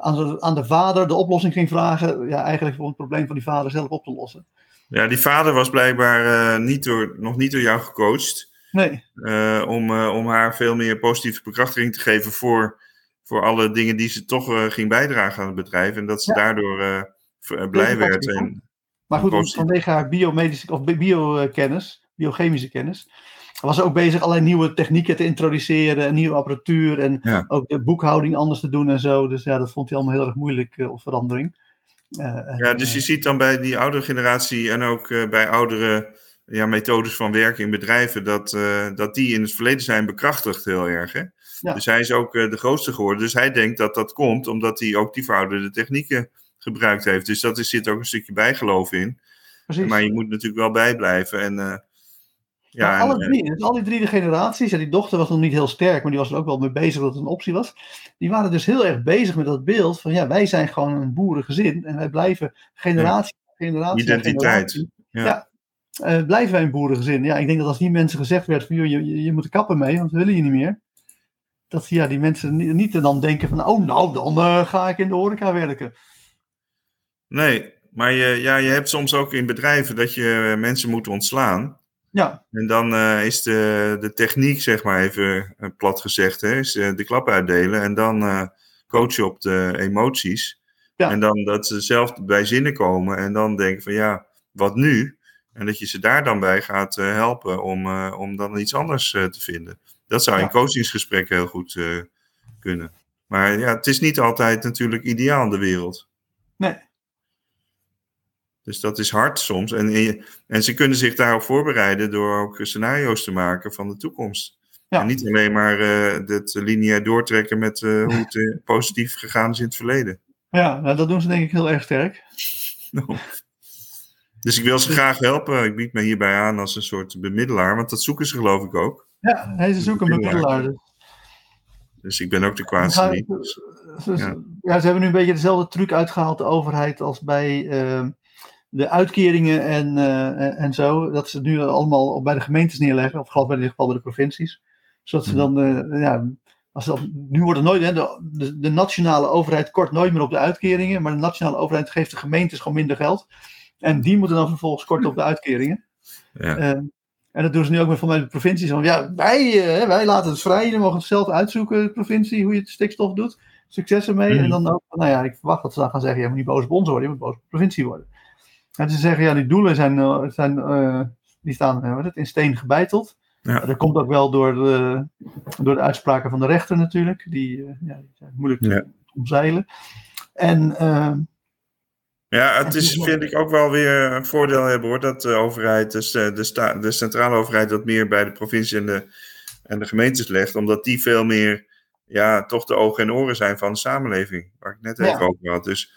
S1: aan de, aan de vader de oplossing ging vragen. Ja, eigenlijk voor het probleem van die vader zelf op te lossen.
S2: Ja, die vader was blijkbaar uh, niet door, nog niet door jou gecoacht.
S1: Nee.
S2: Uh, om, uh, om haar veel meer positieve bekrachtiging te geven voor, voor alle dingen die ze toch ging bijdragen aan het bedrijf. En dat ze ja. daardoor blij werd. En,
S1: maar goed, vanwege haar biomedische of biokennis, biochemische kennis, was ze ook bezig allerlei nieuwe technieken te introduceren, en nieuwe apparatuur en
S2: ja.
S1: ook de boekhouding anders te doen en zo. Dus ja, dat vond hij allemaal heel erg moeilijk op verandering.
S2: ja, dus je ziet dan bij die oudere generatie en ook bij oudere ja, methodes van werken in bedrijven, dat, eh, dat die in het verleden zijn bekrachtigd heel erg. Hè?
S1: Ja.
S2: Dus hij is ook eh, de grootste geworden. Dus hij denkt dat dat komt omdat hij ook die verouderde technieken gebruikt heeft. Dus dat is, zit ook een stukje bijgeloof in.
S1: Precies.
S2: Maar je moet natuurlijk wel bijblijven. En, eh, ja,
S1: Maar alle
S2: en, eh,
S1: drie, dus al die drie de generaties, ja, die dochter was nog niet heel sterk, maar die was er ook wel mee bezig dat het een optie was. Die waren dus heel erg bezig met dat beeld van ja, wij zijn gewoon een boerengezin en wij blijven generatie na generatie.
S2: Identiteit,
S1: generatie,
S2: ja.
S1: ja. eh, blijven wij een boerengezin. Ja, ik denk dat als die mensen gezegd werd van joh, je, je, je moet er kappen mee, want we willen je niet meer. Dat ja, die mensen niet, niet dan denken van oh nou, dan ga ik in de horeca werken.
S2: Nee, maar je, ja, je hebt soms ook in bedrijven dat je mensen moet ontslaan.
S1: Ja,
S2: En dan eh, is de, de techniek, zeg maar even eh, plat gezegd, hè, is eh, de klap uitdelen en dan eh, coachen op de emoties.
S1: Ja.
S2: En dan dat ze zelf bij zinnen komen en dan denken van ja, wat nu? En dat je ze daar dan bij gaat eh, helpen om, eh, om dan iets anders eh, te vinden. Dat zou in coachingsgesprekken heel goed eh, kunnen. Maar ja, het is niet altijd natuurlijk ideaal in de wereld.
S1: nee.
S2: Dus dat is hard soms. En, en ze kunnen zich daarop voorbereiden door ook scenario's te maken van de toekomst.
S1: Ja.
S2: En niet alleen maar eh het lineair doortrekken met eh, hoe het eh, positief gegaan is in het verleden.
S1: Ja, nou, dat doen ze denk ik heel erg sterk. [LAUGHS]
S2: Dus ik wil ze graag helpen. Ik bied me hierbij aan als een soort bemiddelaar, want dat zoeken ze geloof ik ook.
S1: Ja, hij is ook een bemiddelaar. Dus.
S2: Dus ik ben ook de kwaadste
S1: Ja,
S2: niet.
S1: Dus,
S2: Ja.
S1: ja. ze hebben nu een beetje dezelfde truc uitgehaald, de overheid, als bij eh, de uitkeringen en, eh, en- en zo. Dat ze het nu allemaal bij de gemeentes neerleggen, of geloof ik in ieder geval bij de provincies. Zodat ze dan, eh, ja, als dat, nu wordt het nooit, hè, de, de, nationale overheid kort nooit meer op de uitkeringen, maar de nationale overheid geeft de gemeentes gewoon minder geld. En die moeten dan vervolgens korten op de uitkeringen. [LAUGHS]
S2: Ja.
S1: Eh, en dat doen ze nu ook met van mij de provincies. Van, ja, wij, eh, wij laten het vrij. Je mag het zelf uitzoeken, de provincie, hoe je het stikstof doet. Succes ermee.
S2: Mhm.
S1: En dan ook, nou ja, ik verwacht dat ze dan gaan zeggen: je moet niet boos op ons worden, je moet boos op de provincie worden. En ze zeggen: ja, die doelen zijn, eh, zijn eh, die staan eh, het, in steen gebeiteld.
S2: Ja.
S1: Dat komt ook wel door de, door de uitspraken van de rechter natuurlijk. Die, ja, die zijn moeilijk te omzeilen. En eh,
S2: Ja, het is, vind ik ook wel weer een voordeel hebben hoor, dat de overheid, dus de, de, sta- de centrale overheid, dat meer bij de provincie en de, en de gemeentes legt, omdat die veel meer, ja, toch de ogen en oren zijn van de samenleving, waar ik net even over had. Dus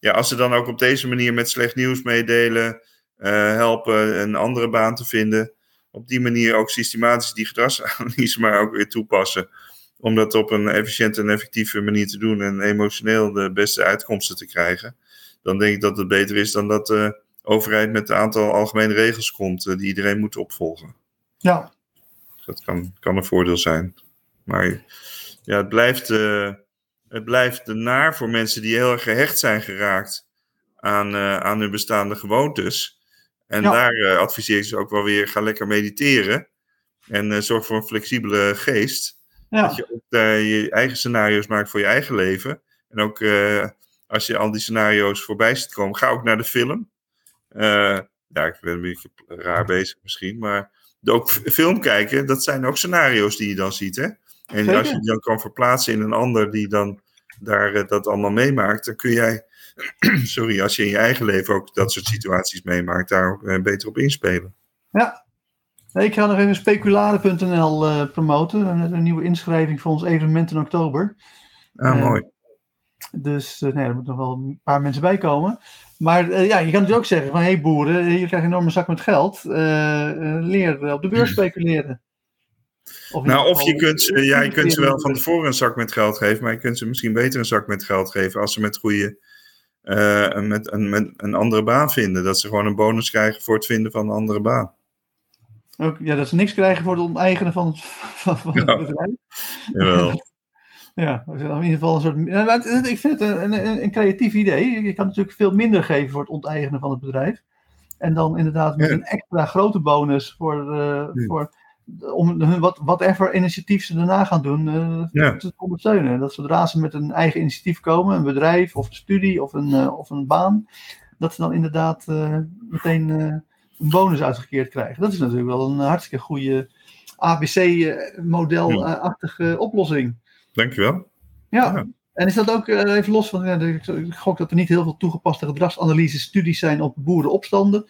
S2: ja, als ze dan ook op deze manier met slecht nieuws meedelen, eh, helpen een andere baan te vinden, op die manier ook systematisch die gedragsanalyse [LAUGHS] maar ook weer toepassen, om dat op een efficiënte en effectieve manier te doen en emotioneel de beste uitkomsten te krijgen dan denk ik dat het beter is dan dat de overheid met een aantal algemene regels komt eh, die iedereen moet opvolgen.
S1: ja,
S2: Dat kan, kan een voordeel zijn. Maar ja, het blijft, eh, het blijft naar voor mensen die heel erg gehecht zijn geraakt aan, eh, aan hun bestaande gewoontes. En
S1: Ja.
S2: daar eh, adviseer ik ze ook wel weer, ga lekker mediteren. En eh, zorg voor een flexibele geest.
S1: ja.
S2: Dat je ook je eigen scenario's maakt voor je eigen leven. En ook als je al die scenario's voorbij ziet komen, ga ook naar de film. Ja, ik ben een beetje raar bezig misschien, maar ook film kijken, dat zijn ook scenario's die je dan ziet. Hè? En
S1: Zeker.
S2: als je die dan kan verplaatsen in een ander die dan daar eh, dat allemaal meemaakt, dan kun jij, [CLEARS THROAT] sorry, als je in je eigen leven ook dat soort situaties meemaakt, daar ook eh, beter op inspelen.
S1: Ja. Ik ga nog even speculade.nl eh, promoten. Een, een nieuwe inschrijving voor ons evenement in oktober.
S2: Ah, mooi.
S1: Dus nee, er moeten nog wel een paar mensen bij komen. Maar ja, je kan natuurlijk ook zeggen van... hé hey, boeren, je een enorme zak met geld. Eh, leer op de beurs speculeren. Of
S2: Nou, of je kunt, ze- ja, je kunt ze wel van tevoren een zak met geld geven, maar je kunt ze misschien beter een zak met geld geven als ze met goede, eh, een- met, een, met een andere baan vinden. Dat ze gewoon een bonus krijgen voor het vinden van een andere baan.
S1: Ook, ja, dat ze niks krijgen voor het onteigenen van het, van, van het
S2: Ja.
S1: bedrijf.
S2: Jawel. [LAUGHS]
S1: Ja, in ieder geval een soort. Het- Ik vind het een, een, een creatief idee. Je kan natuurlijk veel minder geven voor het onteigenen van het bedrijf. En dan inderdaad met een extra grote bonus voor, eh,
S2: Ja.
S1: voor om hun wat whatever initiatief ze daarna gaan doen
S2: Ja.
S1: te ondersteunen. Dat zodra ze met een eigen initiatief komen, een bedrijf of een studie of een, eh, of een baan, dat ze dan inderdaad eh, meteen eh, een bonus uitgekeerd krijgen. Dat is natuurlijk wel een hartstikke goede ABC-model-achtige oplossing.
S2: Dankjewel.
S1: Ja.
S2: Ja.
S1: En is dat ook even los van, ja, ik gok dat er niet heel veel toegepaste gedragsanalyse studies zijn op boerenopstanden.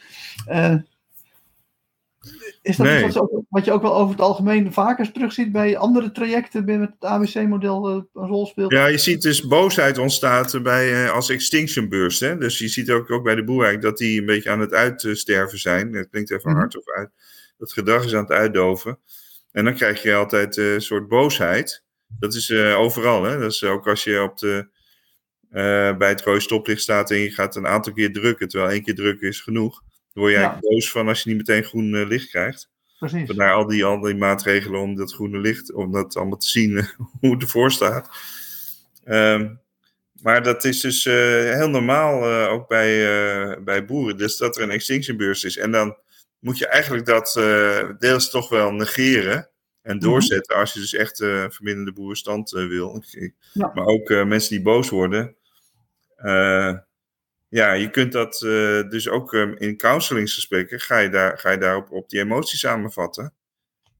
S1: Is dat
S2: Nee.
S1: iets wat, je ook- wat je ook wel over het algemeen vaker terugziet bij andere trajecten binnen het ABC-model eh, een rol speelt?
S2: Ja, je ziet dus boosheid ontstaat bij, eh, als extinction burst. Hè? Dus je ziet ook, ook bij de boer eigenlijk dat die een beetje aan het uitsterven zijn. Dat klinkt even
S1: Mhm.
S2: hard of uit. Dat gedrag is aan het uitdoven. En dan krijg je altijd eh, een soort boosheid. Dat is overal. Hè? Dat is ook als je op de, bij het rode stoplicht staat en je gaat een aantal keer drukken. Terwijl één keer drukken is genoeg. Word je eigenlijk boos van als je niet meteen groen eh, licht krijgt.
S1: Precies.
S2: Vandaar al die, al die maatregelen om dat groene licht, om dat allemaal te zien eh, [LAUGHS] hoe het ervoor staat. Ehm, maar dat is dus eh, heel normaal, ook bij, bij boeren, dus dat er een extinction burst is. En dan moet je eigenlijk dat deels toch wel negeren en doorzetten als je dus echt verminderde boerenstand wil.
S1: Ja.
S2: Maar ook mensen die boos worden. Eh, ja, je kunt dat eh, dus ook eh, in counselingsgesprekken ga je daar, ga je daar op, die emotie samenvatten.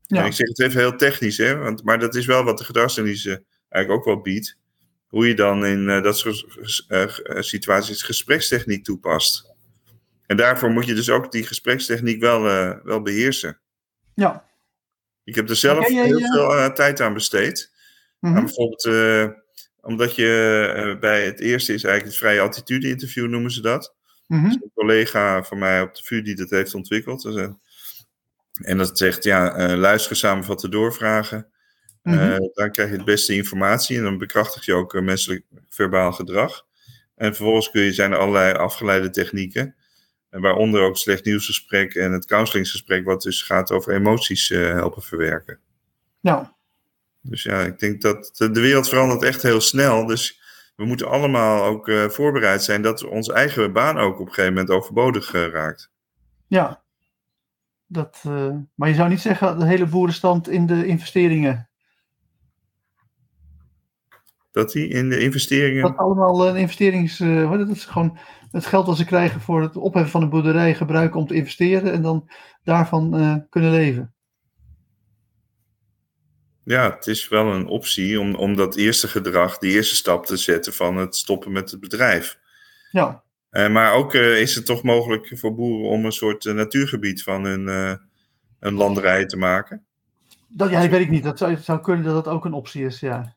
S1: Ja.
S2: En ik zeg het even heel technisch, hè, want, maar dat is wel wat de gedragsanalyse eigenlijk ook wel biedt. Hoe je dan in eh, dat soort eh, eh, situaties gesprekstechniek toepast. En daarvoor moet je dus ook die gesprekstechniek wel, eh, wel beheersen.
S1: ja.
S2: Ik heb er zelf heel
S1: eh,
S2: veel eh, tijd aan besteed. Maar bijvoorbeeld, eh, omdat je eh, bij het eerste is eigenlijk het vrije attitude interview noemen ze dat.
S1: Mhm.
S2: een collega van mij op de VU die dat heeft ontwikkeld. Dus, eh, En dat zegt, ja, eh, luisteren, samenvatten, doorvragen.
S1: Mhm.
S2: dan krijg je het beste informatie en dan bekrachtig je ook menselijk verbaal gedrag. En vervolgens kun je, zijn er allerlei afgeleide technieken. En waaronder ook slecht nieuwsgesprek en het counselingsgesprek, wat dus gaat over emoties helpen verwerken.
S1: Ja.
S2: Dus ja, ik denk dat de, de wereld verandert echt heel snel. Dus we moeten allemaal ook eh, voorbereid zijn dat onze eigen baan ook op een gegeven moment overbodig eh, raakt.
S1: Ja. Dat, eh, maar je zou niet zeggen de hele boerenstand in de investeringen.
S2: Dat die in de investeringen.
S1: Dat allemaal een investerings. dat is gewoon het geld dat ze krijgen voor het opheffen van een boerderij gebruiken om te investeren en dan daarvan kunnen leven.
S2: Ja, het is wel een optie om, om dat eerste gedrag, die eerste stap te zetten van het stoppen met het bedrijf.
S1: Ja.
S2: Eh, maar ook eh, is het toch mogelijk voor boeren om een soort eh, natuurgebied van hun, hun landerij te maken.
S1: Dat, ja, dat weet ik niet. Dat zou, het zou kunnen dat dat ook een optie is. Ja.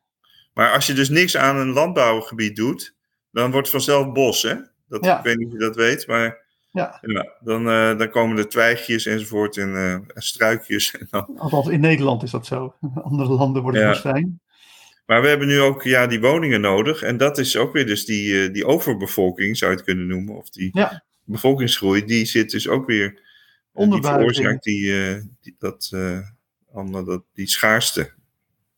S2: Maar als je dus niks aan een landbouwgebied doet, dan wordt het vanzelf bos, hè? Dat,
S1: Ja.
S2: Ik weet niet of je dat weet, maar
S1: Ja.
S2: dan, eh, dan komen er twijgjes enzovoort en eh, struikjes. En dan.
S1: Althans, in Nederland is dat zo. [LAUGHS] Andere landen wordt het
S2: Ja.
S1: woestijn.
S2: Maar we hebben nu ook ja, die woningen nodig. En dat is ook weer dus die, eh, die overbevolking, zou je het kunnen noemen. Of die
S1: Ja.
S2: bevolkingsgroei, die zit dus ook weer... eh, die veroorzaakt die, die, dat, dat, die schaarste.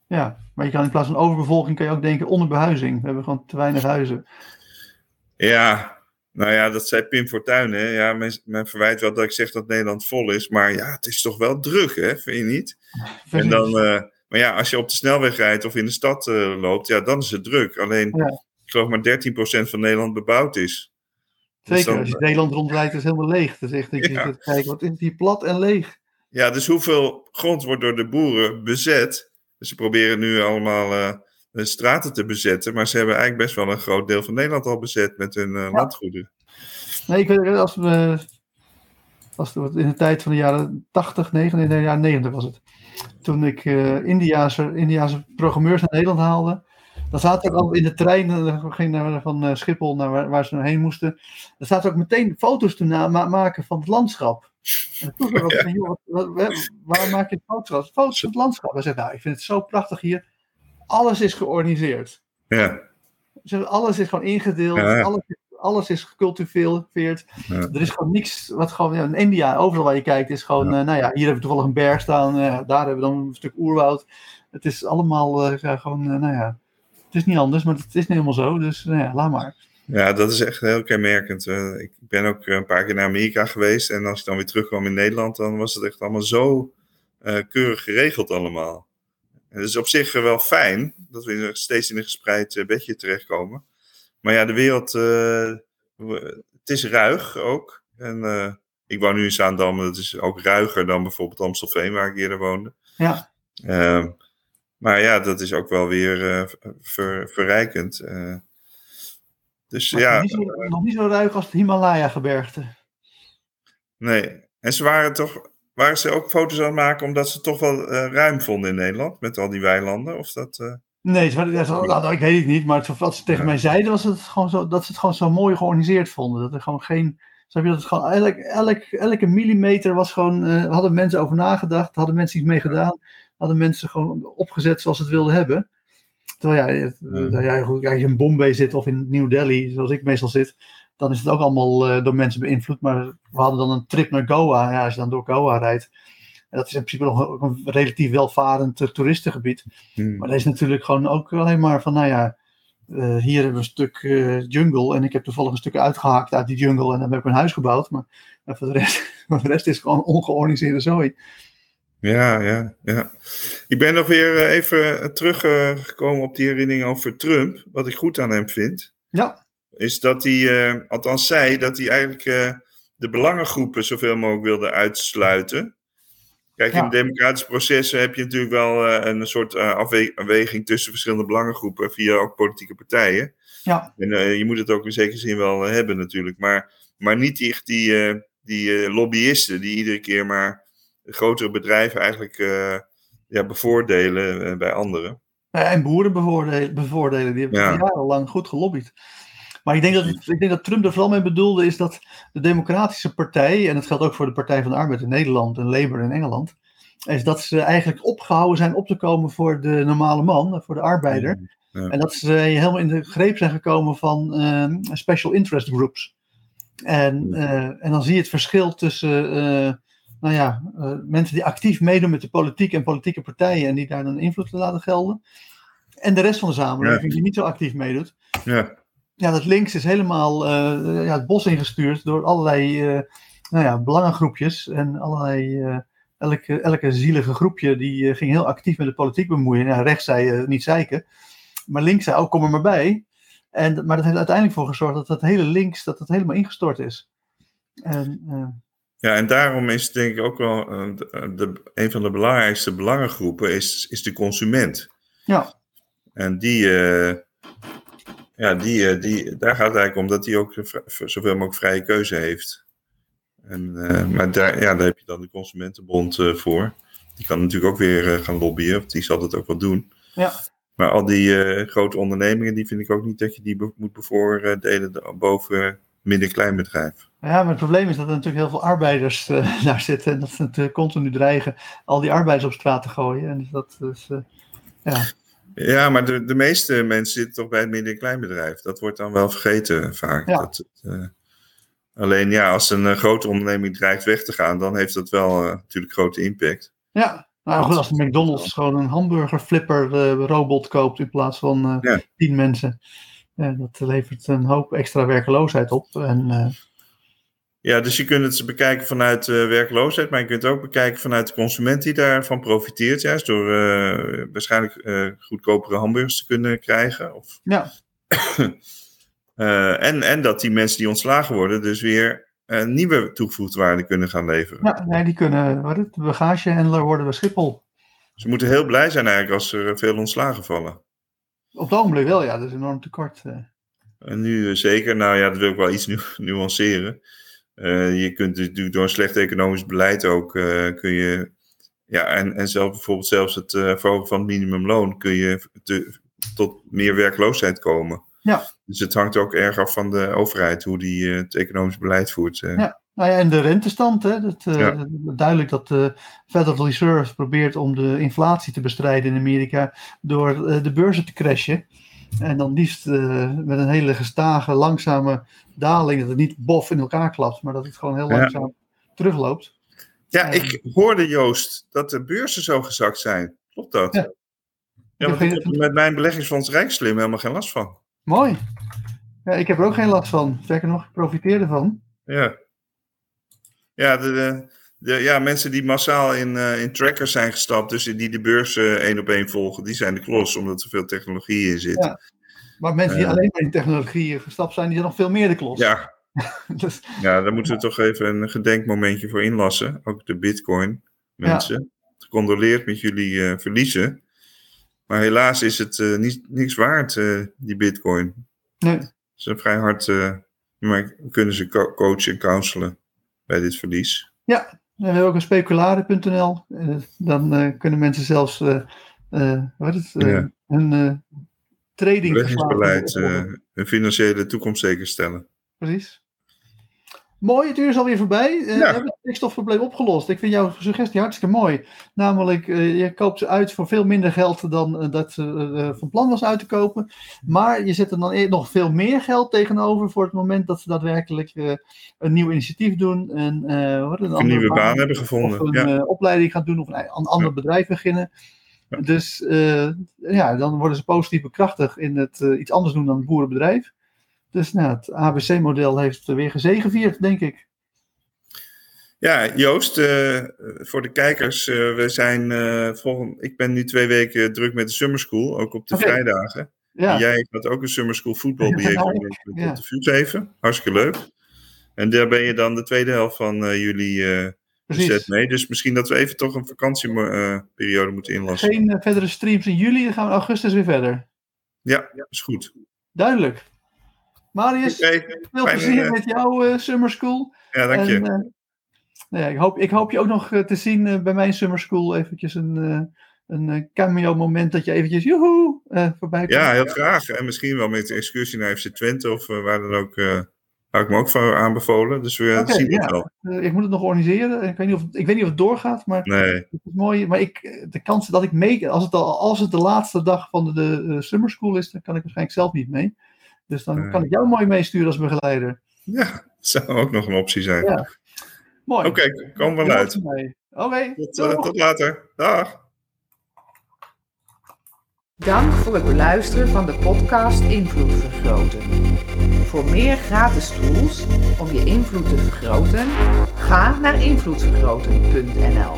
S1: Ja, maar je kan in plaats van overbevolking kan je ook denken onderbehuizing. We hebben gewoon te weinig huizen.
S2: Ja, nou ja, dat zei Pim Fortuyn. Hè? Ja, men, men verwijt wel dat ik zeg dat Nederland vol is. Maar ja, het is toch wel druk, hè? Vind je niet? En dan, eh, maar ja, als je op de snelweg rijdt of in de stad eh, loopt, ja, dan is het druk. Alleen,
S1: Ja.
S2: ik geloof maar 13% van Nederland bebouwd is. Dus
S1: Zeker,
S2: dan-
S1: als je Nederland rondrijdt is het helemaal leeg. Dat is echt, denk je,
S2: Ja.
S1: kijk, wat is hier plat en leeg.
S2: Ja, dus hoeveel grond wordt door de boeren bezet? Dus ze proberen nu allemaal eh, de straten te bezetten. Maar ze hebben eigenlijk best wel een groot deel van Nederland al bezet met hun eh, landgoederen.
S1: Nee, ik weet als we, als we in de tijd van de jaren 80, 90, in de jaren 90 was het. Toen ik eh Indiaanse, Indiaanse programmeurs naar Nederland haalde. Dan zaten ook al in de trein, eh, ging naar, van eh, Schiphol naar waar, waar ze heen moesten. Dan zaten ook meteen foto's te maken van het landschap. En toen vroeg ik van, wat- waar maak je foto's? Foto's van het landschap. Hij zei, nou, ik vind het zo prachtig hier. Alles is georganiseerd.
S2: Ja,
S1: alles is gewoon ingedeeld,
S2: Ja.
S1: alles, is- alles is gecultiveerd.
S2: Ja.
S1: Er is gewoon niks wat gewoon in India, overal waar je kijkt, is gewoon,
S2: Ja.
S1: eh, nou ja, hier hebben we toevallig een berg staan, eh, daar hebben we dan een stuk oerwoud. Het is allemaal eh, gewoon, nou ja, het is niet anders, maar het is niet helemaal zo, dus nou ja, laat maar.
S2: ja, dat is echt heel kenmerkend. Ik ben ook een paar keer naar Amerika geweest. En als ik dan weer terugkwam in Nederland, dan was het echt allemaal zo keurig geregeld allemaal. Het is op zich wel fijn dat we steeds in een gespreid eh, bedje terechtkomen. Maar ja, de wereld, eh, het is ruig ook. En eh, ik woon nu in Zaandam, dat is ook ruiger dan bijvoorbeeld Amstelveen, waar ik eerder woonde.
S1: Ja,
S2: Ehm, maar ja, dat is ook wel weer ver- verrijkend. eh. dus
S1: maar
S2: ja,
S1: nog, niet zo, nog niet zo ruig als het Himalaya-gebergte.
S2: nee. En ze waren toch waren ze ook foto's aan het maken omdat ze het toch wel eh, ruim vonden in Nederland met al die weilanden? Of dat, eh,
S1: Nee, ze ze- nou, ik weet het niet, maar het- wat ze tegen
S2: Ja.
S1: mij zeiden was het gewoon zo, dat ze het gewoon zo mooi georganiseerd vonden. Dat er gewoon geen. Snap je dat het gewoon elk, elk, elke millimeter was gewoon. eh, hadden mensen over nagedacht, hadden mensen iets mee gedaan, hadden mensen gewoon opgezet zoals ze het wilden hebben. Terwijl het-
S2: Ja.
S1: ja, goed, als je in Bombay zit of in New Delhi, zoals ik meestal zit, dan is het ook allemaal eh, door mensen beïnvloed. Maar we hadden dan een trip naar Goa. Ja, als je dan door Goa rijdt, en dat is in principe nog een, relatief welvarend eh, toeristengebied.
S2: hmm.
S1: Maar dat is natuurlijk gewoon ook alleen maar van, nou ja, eh, hier hebben we een stuk jungle en ik heb toevallig een stuk uitgehakt uit die jungle en dan heb ik mijn huis gebouwd. Maar voor, de rest, [LAUGHS] voor de rest is het gewoon ongeorganiseerde zooi.
S2: Ja, ja, ja. Ik ben nog weer even teruggekomen op die herinnering over Trump. Wat ik goed aan hem vind,
S1: Ja,
S2: is dat hij, eh, althans zei, dat hij eigenlijk eh, de belangengroepen zoveel mogelijk wilde uitsluiten. Kijk,
S1: Ja.
S2: in democratische processen heb je natuurlijk wel eh, een soort afwe- afweging tussen verschillende belangengroepen via ook politieke partijen.
S1: ja,
S2: En je moet het ook in zekere zin wel hebben natuurlijk. Maar, maar niet echt die, die lobbyisten die iedere keer maar grotere bedrijven eigenlijk ja, bevoordelen bij anderen.
S1: En boeren bevoordelen, bevoordelen die hebben
S2: Ja.
S1: jarenlang goed gelobbyd. Maar ik denk, dat, ik denk dat Trump er vooral mee bedoelde is dat de Democratische Partij, en dat geldt ook voor de Partij van de Arbeid in Nederland en Labour in Engeland, is dat ze eigenlijk opgehouden zijn op te komen voor de normale man, voor de arbeider.
S2: Ja.
S1: En dat ze helemaal in de greep zijn gekomen van eh, special interest groups. En, eh, en dan zie je het verschil tussen eh, nou ja, eh, mensen die actief meedoen met de politiek en politieke partijen en die daar dan invloed laten gelden. En de rest van de samenleving die niet zo actief meedoet.
S2: Ja,
S1: Ja, dat links is helemaal eh, ja, het bos ingestuurd door allerlei eh, nou ja, belangengroepjes. En allerlei, eh, elke, elke zielige groepje die ging heel actief met de politiek bemoeien. Ja, rechts zei niet zeiken. Maar links zei ook kom er maar bij. En, maar dat heeft uiteindelijk voor gezorgd dat dat hele links dat dat helemaal ingestort is. En,
S2: ja, en daarom is denk ik ook wel de, de- een van de belangrijkste belangengroepen is, is de consument.
S1: ja,
S2: En die, ja, die, eh, die, daar gaat het eigenlijk om dat hij ook zoveel mogelijk vrije keuze heeft. En, eh, maar daar, ja, daar heb je dan de Consumentenbond eh, voor. Die kan natuurlijk ook weer gaan lobbyen, of die zal dat ook wel doen.
S1: ja,
S2: Maar al die grote ondernemingen, die vind ik ook niet dat je die be- moet bevoordelen de- boven midden- en kleinbedrijf.
S1: ja, maar het probleem is dat er natuurlijk heel veel arbeiders [LAUGHS] daar zitten. En dat ze het continu dreigen al die arbeiders op straat te gooien. En dus dat is, ja.
S2: Ja, maar de, de meeste mensen zitten toch bij het midden- en kleinbedrijf. Dat wordt dan wel vergeten vaak.
S1: Ja.
S2: Dat, het, eh, alleen ja, als een eh, grote onderneming dreigt weg te gaan, dan heeft dat wel eh, natuurlijk grote impact.
S1: Ja, nou goed, als de McDonald's gewoon een hamburgerflipper eh, robot koopt in plaats van eh,
S2: Ja.
S1: tien mensen. Ja, dat levert een hoop extra werkeloosheid op. En, eh,
S2: Ja, dus je kunt het bekijken vanuit eh, werkloosheid, maar je kunt het ook bekijken vanuit de consument die daarvan profiteert, juist door eh, waarschijnlijk eh, goedkopere hamburgers te kunnen krijgen. Of,
S1: ja, [COUGHS]
S2: en, en dat die mensen die ontslagen worden, dus weer nieuwe toegevoegde waarde kunnen gaan leveren.
S1: ja nee, die kunnen wat het, bagagehandelaar worden bij Schiphol.
S2: Ze moeten heel blij zijn eigenlijk als er veel ontslagen vallen.
S1: Op het ogenblik wel, ja, dat is een enorm tekort.
S2: En nu zeker, nou ja, dat wil ik wel iets nu [LAUGHS] nuanceren. Eh, je kunt natuurlijk door een slecht economisch beleid ook, eh, kun je, ja, en, en zelf, bijvoorbeeld zelfs het eh, verhogen van het minimumloon, kun je te- tot meer werkloosheid komen.
S1: Ja.
S2: Dus het hangt ook erg af van de overheid, hoe die het economisch beleid voert.
S1: Ja. Nou ja, en de rentestand, hè, dat, duidelijk dat de Federal Reserve probeert om de inflatie te bestrijden in Amerika door de beurzen te crashen. En dan liefst eh, met een hele gestage, langzame daling, dat het niet bof in elkaar klapt, maar dat het gewoon heel
S2: Ja.
S1: langzaam terugloopt.
S2: Ja, ik hoorde Joost dat de beurzen zo gezakt zijn. Klopt dat?
S1: Ja.
S2: Ja,
S1: heb
S2: want ik heb er met mijn beleggingsfonds Rijkslim helemaal geen last van.
S1: Mooi. Ja, ik heb er ook geen last van. Sterker nog, ik profiteer ervan.
S2: Ja. Ja, de, de, de- ja mensen die massaal in, eh, in trackers zijn gestapt, dus die de beurs eh, één op één volgen, die zijn de klos, omdat er veel technologie in zit.
S1: Ja. Maar mensen die
S2: Ja.
S1: alleen maar in technologie gestapt zijn, die zijn nog veel meer de klos.
S2: Ja, [LAUGHS]
S1: Dus,
S2: ja, daar moeten we toch even een gedenkmomentje voor inlassen. Ook de bitcoin mensen. Gecondoleerd met jullie eh, verliezen. Maar helaas is het eh, niet, niks waard, eh, die bitcoin.
S1: nee.
S2: Ze zijn vrij hard, eh, maar kunnen ze co- coachen en counselen bij dit verlies.
S1: Ja, We hebben ook een speculare.nl. Uh, dan uh, kunnen mensen zelfs uh, wat is
S2: Ja.
S1: hun trading
S2: Beleggingsbeleid, hun financiële toekomst zeker stellen.
S1: Precies. Mooi, het uur is alweer voorbij. Eh,
S2: Ja.
S1: We hebben het stikstofprobleem opgelost. Ik vind jouw suggestie hartstikke mooi. Namelijk, eh, je koopt ze uit voor veel minder geld dan eh, dat ze van plan was uit te kopen. Maar je zet er dan e- nog veel meer geld tegenover voor het moment dat ze daadwerkelijk een nieuw initiatief doen. En, wat, een,
S2: Een nieuwe baan hebben
S1: Of
S2: gevonden.
S1: een
S2: Ja.
S1: eh, opleiding gaan doen of een, een ander
S2: Ja.
S1: bedrijf beginnen. Dus ja, dan worden ze positief bekrachtigd in het iets anders doen dan het boerenbedrijf. Dus nou, het ABC-model heeft weer gezegevierd, denk ik.
S2: Ja, Joost, eh, voor de kijkers, eh, we zijn eh volgend, ik ben nu twee weken druk met de Summer School, ook op de vrijdagen.
S1: Ja,
S2: En jij gaat ook een Summer School met, met
S1: Ja.
S2: op de Vuurzeven. Hartstikke leuk. En daar ben je dan de tweede helft van juli
S1: precies.
S2: bezet mee. Dus misschien dat we even toch een vakantieperiode moeten inlassen.
S1: Geen verdere streams in juli, dan gaan we in augustus weer verder.
S2: Ja, is goed.
S1: Duidelijk. Marius, veel plezier
S2: eh,
S1: met jouw eh, summer school.
S2: ja, dank je.
S1: En, eh, nou ja, ik, hoop, ik hoop je ook nog te zien bij mijn summer school. Eventjes een, een cameo moment dat je eventjes joehoe eh, voorbij komt.
S2: Ja, heel graag. En misschien wel met een excursie naar FC Twente of waar dan ook. eh had ik me ook van aanbevolen. Dus we zien het
S1: ja.
S2: wel.
S1: Eh, ik moet het nog organiseren. Ik weet niet of, ik weet niet of het doorgaat, maar
S2: Nee,
S1: het is mooi. Maar ik, de kans dat ik mee, als het, al, als het de laatste dag van de, de summer school is, dan kan ik waarschijnlijk zelf niet mee. Dus dan kan ik jou mooi meesturen als begeleider.
S2: ja, zou ook nog een optie zijn.
S1: Ja. Mooi.
S2: Oké, kom wel uit.
S1: Oké,
S2: Tot, eh, tot later. Dag.
S3: Dank voor het beluisteren van de podcast Invloed Vergroten. Voor meer gratis tools om je invloed te vergroten, ga naar invloedvergroten.nl.